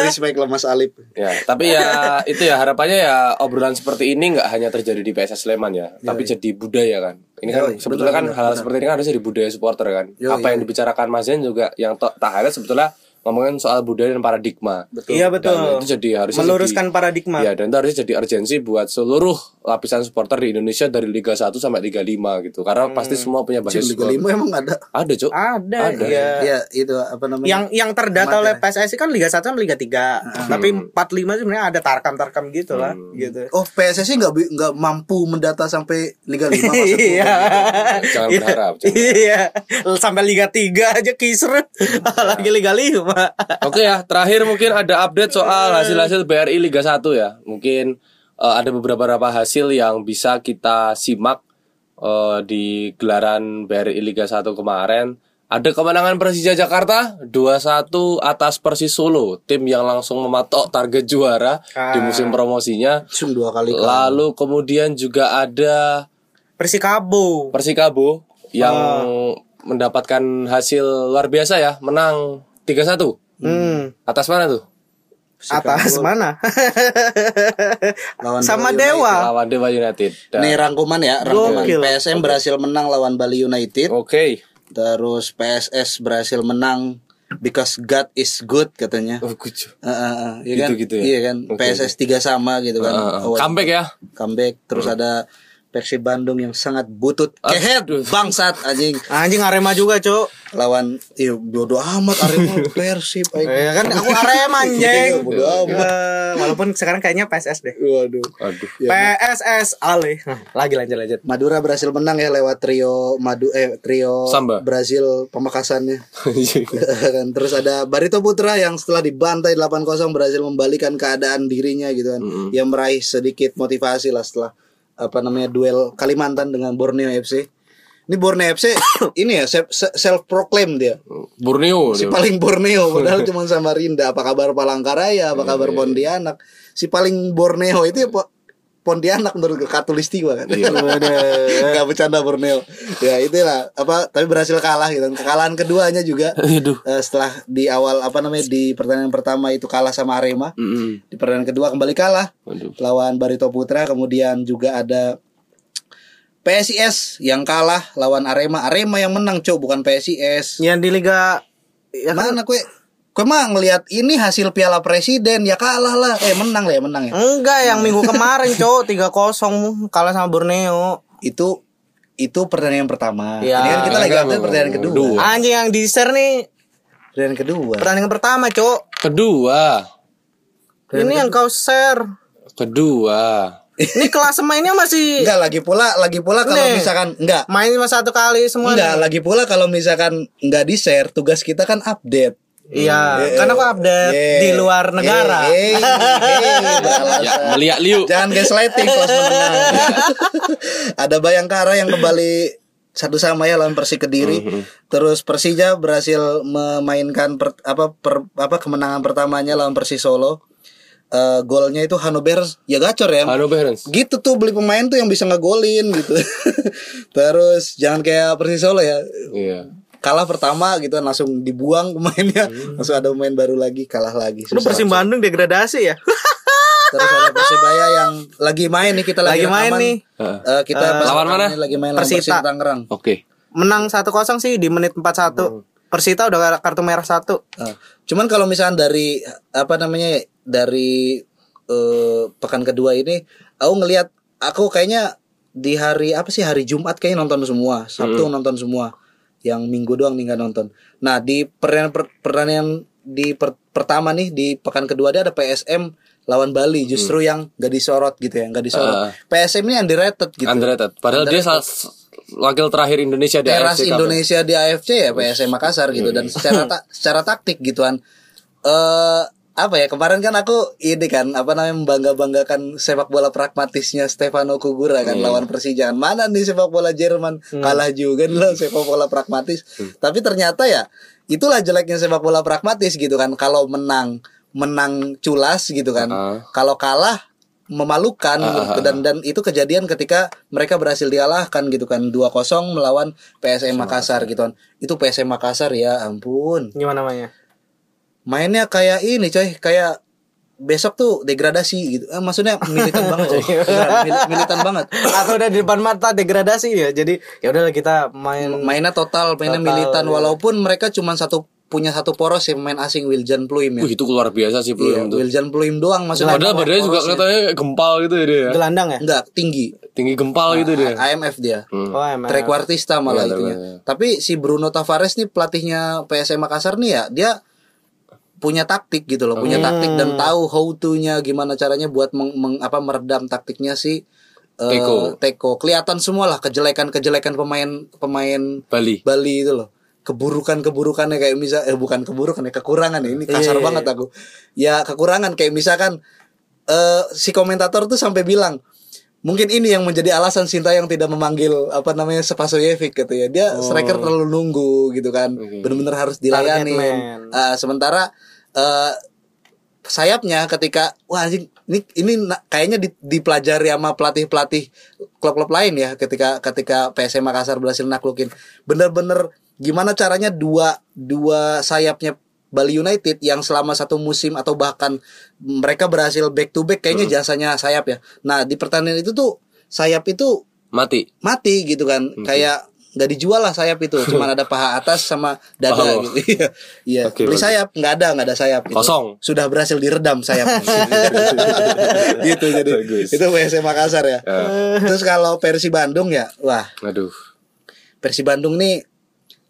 Respect lah Mas Alip. Ya, tapi ya itu ya harapannya ya obrolan seperti ini nggak hanya terjadi di PSS Sleman ya, tapi jadi budaya kan. Ini kan Yoi, sebetulnya kan hal seperti ini kan harus jadi budaya supporter kan. Yoi, Apa yang dibicarakan Mas Zen juga yang to- tak highlight sebetulnya ngomongin soal budaya dan paradigma. Iya betul. Dan itu jadi harusnya Meluruskan jadi- paradigma. Ya, dan itu harusnya jadi urgensi buat seluruh lapisan supporter di Indonesia dari Liga 1 sampai Liga 5 gitu. Karena pasti semua punya basis Liga 5 emang ada. Ada, Cuk. Ada, Ada. ya. Ya itu apa namanya? Yang yang terdata oleh PSSI kan Liga 1 sama Liga 3. Tapi 45 sebenarnya ada tarkam-tarkam gitu lah, gitu. Oh PSSI nggak bi- nggak mampu mendata sampai Liga 5 maksudku. Iya. Jangan berharap. Iya. Sampai Liga 3 aja kisruh. Lagi Liga 5. Oke ya, terakhir mungkin ada update soal hasil-hasil BRI Liga 1 ya. Mungkin eh, ada beberapa hasil yang bisa kita simak eh, di gelaran BRI Liga 1 kemarin. Ada kemenangan Persija Jakarta 2-1 atas Persis Solo, tim yang langsung mematok target juara di musim promosinya. Dua kali Lalu kemudian juga ada Persikabo. Persikabo yang mendapatkan hasil luar biasa ya, menang 3-1. Hmm. Atas mana tuh? Atas mana? lawan Sama Bali United. Dewa. Lawan Dewa United. Dan- Nih rangkuman ya, rangkuman. Gokil. PSM berhasil menang lawan Bali United. Oke. Terus PSS berhasil menang because God is good katanya. Oh, kucu. Heeh, heeh, iya kan? Gitu-gitu ya? Iya kan? Oke, PSS tiga sama gitu kan. Uh, Awal- comeback ya. comeback. Terus ada Persib Bandung yang sangat butut kehet bangsat anjing Anjing Arema juga, Cuk. lawan iya bodo amat Arema Persib. Ya kan aku Arema Iya, anjing. bodo amat. Eh, walaupun sekarang kayaknya PSS deh. Waduh. Aduh. PSS Ale. Hah, Lagi lanjut lanjut. Madura berhasil menang ya lewat trio Madu eh trio Samba. Brazil pemekasannya. kan terus ada Barito Putra yang setelah dibantai 8-0 berhasil membalikan keadaan dirinya gitu kan. Yang meraih sedikit motivasi lah setelah apa namanya duel Kalimantan dengan Borneo FC. Ini Borneo FC ini ya self proclaim dia. Borneo. Si dia. paling Borneo padahal cuma Samarinda. Apa kabar Palangkaraya, apa kabar Pontianak? Si paling Borneo itu ya Pontianak menurut gue katulistiwa kan. Enggak bercanda Borneo. Ya itulah apa tapi berhasil kalah gitu. Kekalahan keduanya juga Aduh. eh, setelah di awal apa namanya di pertandingan pertama itu kalah sama Arema. Mm-mm. Di pertandingan kedua kembali kalah Aduh. lawan Barito Putra kemudian juga ada PSIS yang kalah lawan Arema Arema yang menang cow bukan PSIS Yang di Liga ya kan? mana kue kue mah ngelihat ini hasil Piala Presiden ya kalah lah eh menang lah ya menang ya Enggak, yang minggu kemarin, Cuk. 3-0 kalah sama Borneo. itu itu pertandingan pertama Ya. ini kan kita lagi update pertandingan kedua kedua. Anjing yang di share nih pertandingan kedua pertandingan pertama, Cuk. Kedua. Ini yang kau share. Kedua. Ini kelas mainnya masih enggak lagi pula lagi pula kalau Nih. misalkan enggak main cuma satu kali semua. enggak lagi pula kalau misalkan enggak di share tugas kita kan update Iya, karena aku update Yeah. di luar negara. Eh, eh, eh. Ya, melihat liu. Jangan gaslighting kelas menengah. Ada Bayangkara yang kembali satu sama ya lawan Persi Kediri. Terus Persija berhasil memainkan per- apa per- apa kemenangan pertamanya lawan Persi Solo. Eh, golnya itu Hanover ya gacor ya. Halo Berens. Gitu tuh beli pemain tuh yang bisa ngegolin gitu. Terus jangan kayak Persi Solo ya. Iya. Kalah pertama gitu langsung dibuang pemainnya. Langsung ada pemain baru lagi kalah lagi. Lu Susah. Persib Bandung degradasi ya? Terus ada Persibaya yang lagi main nih kita lagi, Lagi main rekaman. nih. Eh, kita pas Lawan mana? Lagi main Persita. Tangerang. Oke. Menang 1-0 sih di menit 41. Persita udah kartu merah satu. Eh, cuman kalau misalnya dari apa namanya dari eh, pekan kedua ini, aku ngelihat aku kayaknya di hari apa sih hari Jumat kayaknya nonton semua, Sabtu nonton semua, yang Minggu doang nih nggak nonton. Nah di pertandingan per- pertandingan di per- pertama nih di pekan kedua dia ada PSM lawan Bali justru yang gak disorot gitu ya nggak disorot. Ah. PSM ini underrated gitu. Underrated. Padahal dia salah wakil terakhir Indonesia di teras AFC Cup. Indonesia di AFC ya PSM Makassar gitu dan secara ta- secara taktik gituan eh apa ya kemarin kan aku ini kan apa namanya membangga banggakan sepak bola pragmatisnya Stefano Kugura kan lawan Persija. Kan. mana nih sepak bola Jerman? Kalah juga nih lah sepak bola pragmatis. Tapi ternyata ya itulah jeleknya sepak bola pragmatis gitu kan. Kalau menang menang culas gitu kan. Ah. kalau kalah memalukan menurutku. dan dan itu kejadian ketika mereka berhasil dialahkan gitu kan. 2-0 melawan PSM Makassar gitu kan. Itu PSM Makassar ya ampun. Gimana namanya? Mainnya kayak ini coy kayak besok tuh degradasi gitu eh, maksudnya militan banget coy mil- militan banget Aku udah di depan mata degradasi ya. Jadi ya udahlah kita main mainnya total mainnya Total, militan iya. walaupun mereka cuma satu punya satu poros ya pemain asing Wiljan Pluim ya Wih, itu luar biasa sih Iya, belum tuh. Wiljan Pluim doang maksudnya Padahal badannya juga kelihatannya kayak gempal gitu ya dia. ya. gelandang ya? enggak tinggi Tinggi gempal gitu dia. AMF dia Oh, emang. trequartista malah Iya, itunya. iya. Tapi si Bruno Tavares nih pelatihnya PSM Makassar nih ya, dia punya taktik gitu loh, punya taktik dan tahu how to-nya gimana caranya buat meng, meng- apa meredam taktiknya si eh, Teko. Teko. Kelihatan semua lah kejelekan-kejelekan pemain pemain Bali. Bali itu loh. Keburukan-keburukannya kayak misal eh bukan keburukan ya kekurangan ya. Ini kasar Iya, iya, banget aku. Ya kekurangan kayak misalkan eh si komentator tuh sampai bilang mungkin ini yang menjadi alasan Sinta yang tidak memanggil apa namanya Spasoyevic gitu ya. Dia striker terlalu nunggu gitu kan. Bener-bener harus dilayani. Ah, sementara eh sayapnya ketika wah anjing ini ini kayaknya di- dipelajari sama pelatih-pelatih klub-klub lain ya ketika ketika PSM Makassar berhasil naklukin bener-bener gimana caranya dua dua sayapnya Bali United yang selama satu musim atau bahkan mereka berhasil back to back kayaknya jasanya sayap ya. Nah, di pertandingan itu tuh sayap itu Mati. mati gitu kan. Kayak nggak dijual lah sayap itu, cuman ada paha atas sama dada bawah. gitu. Iya. Iya, Oke, beli sayap nggak ada, nggak ada sayap gitu. Kosong. Sudah berhasil diredam sayap. gitu jadi. Bagus. Itu PSM Makassar ya. Terus kalau Persi Bandung ya, wah, Aduh. Persi Bandung nih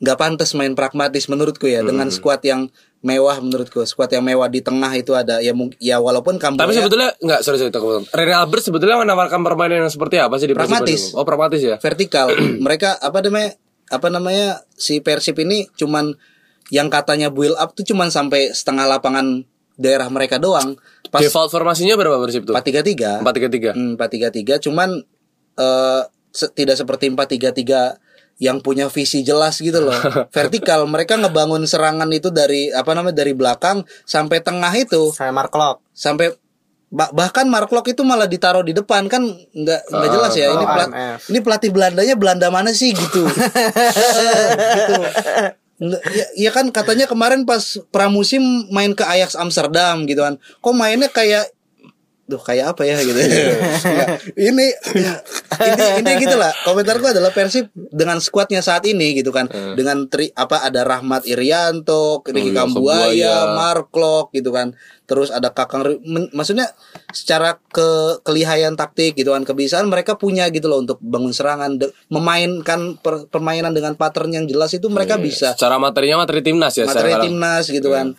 nggak pantas main pragmatis menurutku ya dengan skuad yang mewah menurutku skuad yang mewah di tengah itu ada ya ya walaupun Kamboya Tapi sebetulnya enggak sorry sorry tak potong. Rene Albert sebetulnya menawarkan permainan yang seperti apa sih di Pragmatis. Oh, pragmatis ya. vertikal. Mereka apa namanya? Apa namanya? Si Persib ini cuman yang katanya build up tuh cuman sampai setengah lapangan daerah mereka doang. Pas Default formasinya berapa Persib tuh? 4-3-3. 4-3-3. Hmm, 4-3-3 cuman eh se- tidak seperti 4-3-3 yang punya visi jelas gitu loh. Vertikal mereka ngebangun serangan itu dari apa namanya? dari belakang sampai tengah itu Saya Mark Locke. sampai ba- bahkan Mark Locke itu malah ditaruh di depan kan nggak nggak jelas ya ini oh, pelat- IMF. ini pelatih Belandanya Belanda mana sih gitu gitu Nggak, ya, ya kan katanya kemarin pas pramusim main ke Ajax Amsterdam gitu kan kok mainnya kayak Duh kayak apa ya gitu. Nggak, ini ya, ini ini gitu lah. Komentarku adalah Persib dengan skuadnya saat ini gitu kan. Dengan tri apa ada Rahmat Irianto Ricky iya, Kambuaya Kambuaya. Mark Locke gitu kan. Terus ada Kakang men- maksudnya secara ke kelihayan taktik gitu kan. Kebiasaan mereka punya gitu loh untuk bangun serangan de- memainkan per- permainan dengan pattern yang jelas itu mereka bisa. Secara materinya materi timnas ya materi timnas gitu kan.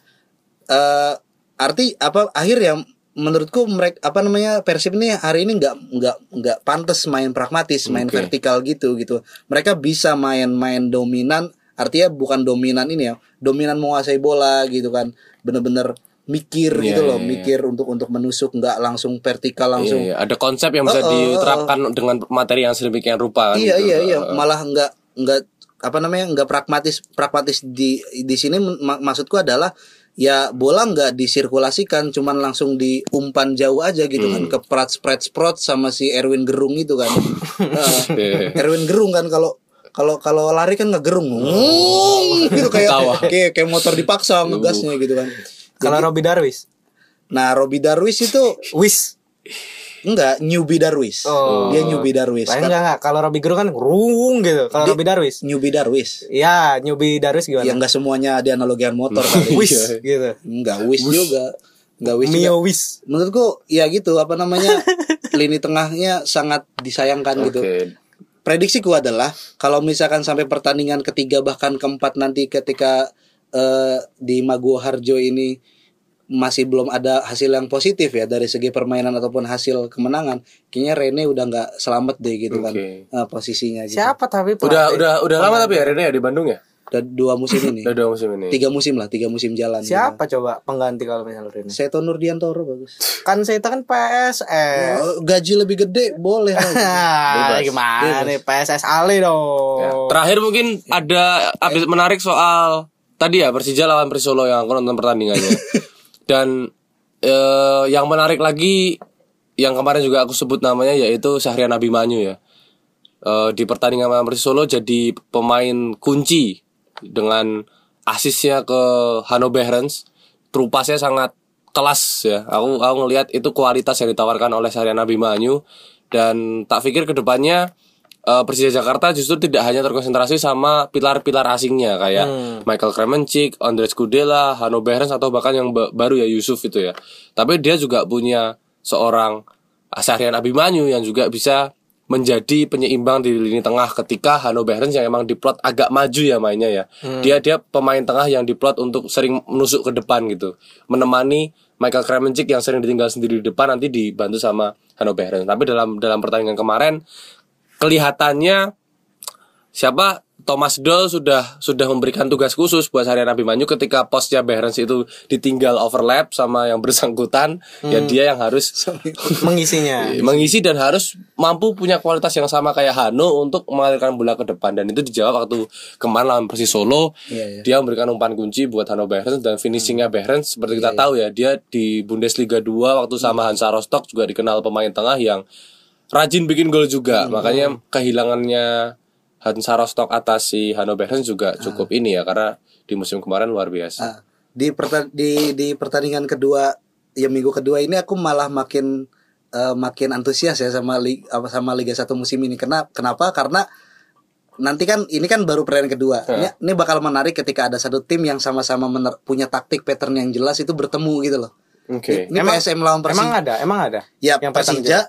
Eh arti apa akhir ya menurutku mereka apa namanya Persib ini hari ini nggak nggak nggak pantas main pragmatis main Oke. vertikal gitu gitu mereka bisa main-main dominan artinya bukan dominan ini ya dominan menguasai bola gitu kan bener-bener mikir Iya, gitu loh iya, iya. mikir untuk untuk menusuk nggak langsung vertikal langsung Iya, iya. ada konsep yang bisa Oh, oh, oh, diterapkan dengan materi yang sedemikian rupa kan iya gitu. iya iya malah nggak nggak apa namanya nggak pragmatis pragmatis di di sini mak- maksudku adalah ya bola nggak disirkulasikan cuman langsung diumpan jauh aja gitu kan ke prat spread sprot sama si Erwin Gerung itu kan Heeh. Iya. Erwin Gerung kan kalau kalau kalau lari kan ngegerung Ngung, gitu kayak kayak kayak motor dipaksa ngegasnya gitu kan Kalau Robi Darwis. nah Robi Darwis itu Wis. Enggak newbie Darwis Oh. dia newbie Darwis Lain kan enggak enggak. Kalau Robi Gerung kan rung gitu. Kalau Di- Robi Darwis. newbie Darwis Ya, Newbie Darwis ya gimana? enggak semuanya ada analogian motor kali Wis Iya. gitu. Enggak wis juga. Enggak wis juga. Mio Wis. Menurutku ya gitu apa namanya? lini tengahnya sangat disayangkan gitu. Oke. Prediksiku adalah kalau misalkan sampai pertandingan ketiga bahkan keempat nanti ketika eh, di Maguwo Harjo ini masih belum ada hasil yang positif ya dari segi permainan ataupun hasil kemenangan, kayaknya Rene udah nggak selamat deh gitu kan Oke. eh, posisinya gitu. Siapa tapi Udah pelatih? udah udah lama tapi ya Rene ya di Bandung ya? Udah dua musim ini. Udah dua musim ini. Tiga musim lah, tiga musim jalan. Siapa coba pengganti kalau misalnya Rini? Seto Nurdiantoro bagus. Kan saya kan PSS. Oh, gaji lebih gede boleh lah. Ah, gimana nih PSS Ale dong. Ya. Terakhir mungkin ada update menarik soal tadi ya Persija lawan Persolo yang aku nonton pertandingannya. Dan eh, yang menarik lagi yang kemarin juga aku sebut namanya yaitu Syahrian Abimanyu ya. Eh, di pertandingan lawan Persolo jadi pemain kunci dengan asisnya ke Hanno Behrens. Trupasnya sangat kelas ya. Aku aku ngelihat itu kualitas yang ditawarkan oleh Syahrian Abimanyu dan tak pikir ke depannya uh, Persija Jakarta justru tidak hanya terkonsentrasi sama pilar-pilar asingnya kayak Michael Kremencik, Andres Kudela, Hanno Behrens atau bahkan yang ba- baru ya Yusuf itu ya. Tapi dia juga punya seorang Syahrian Abimanyu yang juga bisa menjadi penyeimbang di lini tengah ketika Hanno Behrens yang emang diplot agak maju ya mainnya ya. Dia dia pemain tengah yang diplot untuk sering menusuk ke depan gitu. Menemani Michael Kremencik yang sering ditinggal sendiri di depan nanti dibantu sama Hanno Behrens. Tapi dalam dalam pertandingan kemarin kelihatannya siapa? Thomas Doll sudah sudah memberikan tugas khusus buat Syahrian Abimanyu ketika posnya Behrens itu ditinggal overlap sama yang bersangkutan. Ya dia yang harus Mengisinya. mengisi dan harus mampu punya kualitas yang sama kayak Hano untuk mengalirkan bola ke depan. Dan itu dijawab waktu kemarin lawan Persis Solo. Iya, iya. dia memberikan umpan kunci buat Hano Behrens dan finishingnya Behrens. Seperti kita tahu ya dia di Bundesliga 2 waktu sama Hansa Rostock juga dikenal pemain tengah yang rajin bikin gol juga makanya kehilangannya Hansa Rostock atas si Hano Behrens juga cukup ini ya karena di musim kemarin luar biasa Ah, di perta- di di pertandingan kedua ya minggu kedua ini aku malah makin eh, makin antusias ya sama li, apa sama Liga 1 musim ini. Kenapa? Kenapa? Karena nanti kan ini kan baru pertandingan kedua. Ini, ini bakal menarik ketika ada satu tim yang sama-sama punya taktik pattern yang jelas itu bertemu gitu loh. oke Ini PSM lawan Persija. Emang ada, emang ada. Ya Yang Persija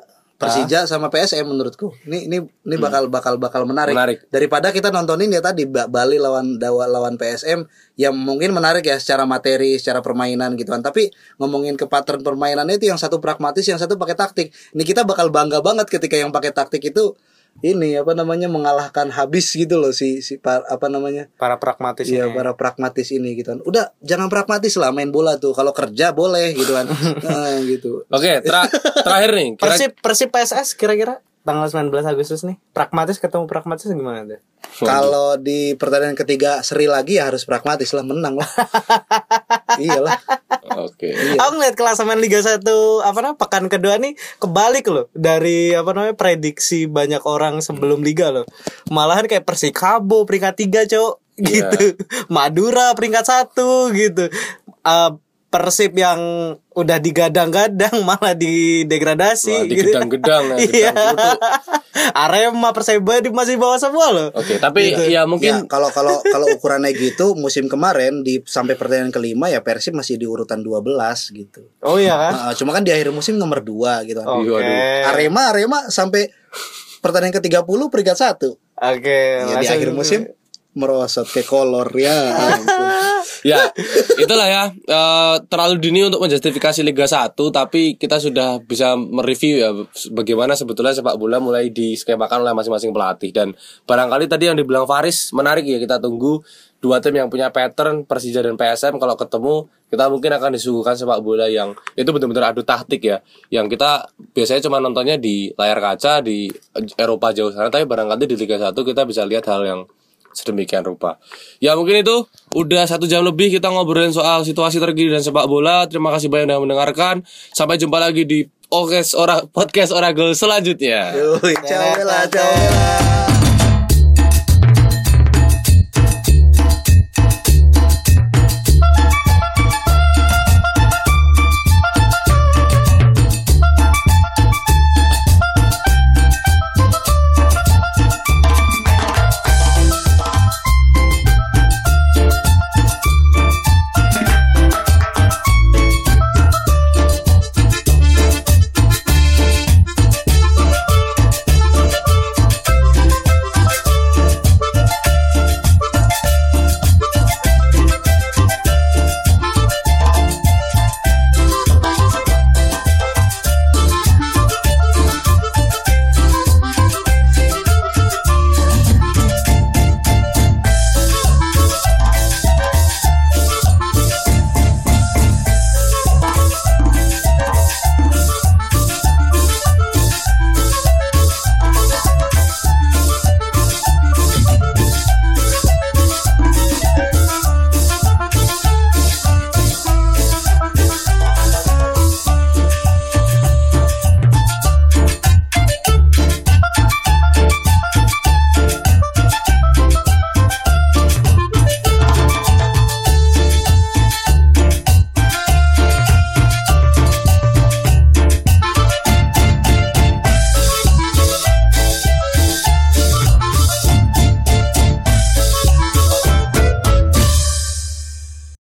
Persija sama PSM menurutku. Ini ini ini bakal bakal bakal menarik. Menarik. Daripada kita nontonin ya tadi Ba- Bali lawan Dawa lawan PSM yang mungkin menarik ya secara materi, secara permainan gitu kan. Tapi ngomongin ke pattern permainannya itu yang satu pragmatis, yang satu pakai taktik. Ini kita bakal bangga banget ketika yang pakai taktik itu ini apa namanya mengalahkan habis gitu loh si si pa- apa namanya para pragmatis ini. para pragmatis ini gitu kan. Udah jangan pragmatis lah main bola tuh. Kalau kerja boleh gitu kan. nah, gitu. oke tra- terakhir nih kira- Persib Persib PSS kira-kira tanggal 19 Agustus nih. Pragmatis ketemu pragmatis gimana tuh? Kalau di pertandingan ketiga seri lagi ya harus pragmatis lah menang lah. Iyalah. oke Aku ngeliat klasemen Liga 1 apa namanya pekan kedua nih kebalik loh dari apa namanya prediksi banyak orang sebelum liga loh. Malahan kayak Persikabo peringkat 3, Cok. Gitu. Madura peringkat satu gitu. Eh, Persib yang udah digadang-gadang malah didegradasi Wah, gitu. digedang-gedang ya, Iya. gedang. Arema Perseba di masih bawah semua loh. Oke, tapi ya Ya, mungkin kalau kalau kalau ukurannya gitu musim kemarin di sampai pertandingan kelima ya Persib masih di urutan 12 gitu. Oh iya kan? Nah, cuma kan di akhir musim nomor 2 gitu kan. Oke. Waduh. Arema Arema sampai pertandingan ke-30 peringkat 1. Oke, Ya, di akhir musim merosot ke kolor ya. ya itulah ya. Eh, terlalu dini untuk menjustifikasi Liga 1 tapi kita sudah bisa mereview ya bagaimana sebetulnya sepak bola mulai diskemakan oleh masing-masing pelatih. Dan barangkali tadi yang dibilang Faris menarik ya kita tunggu dua tim yang punya pattern Persija dan PSM kalau ketemu kita mungkin akan disuguhkan sepak bola yang itu benar-benar adu taktik ya yang kita biasanya cuma nontonnya di layar kaca di Eropa jauh sana. Tapi barangkali di Liga 1 kita bisa lihat hal yang sedemikian rupa. Ya mungkin itu udah satu jam lebih kita ngobrolin soal situasi terkini dan sepak bola. Terima kasih banyak yang mendengarkan. Sampai jumpa lagi di podcast ora podcast Oracle selanjutnya. Yoi, ciao bella, ciao bella.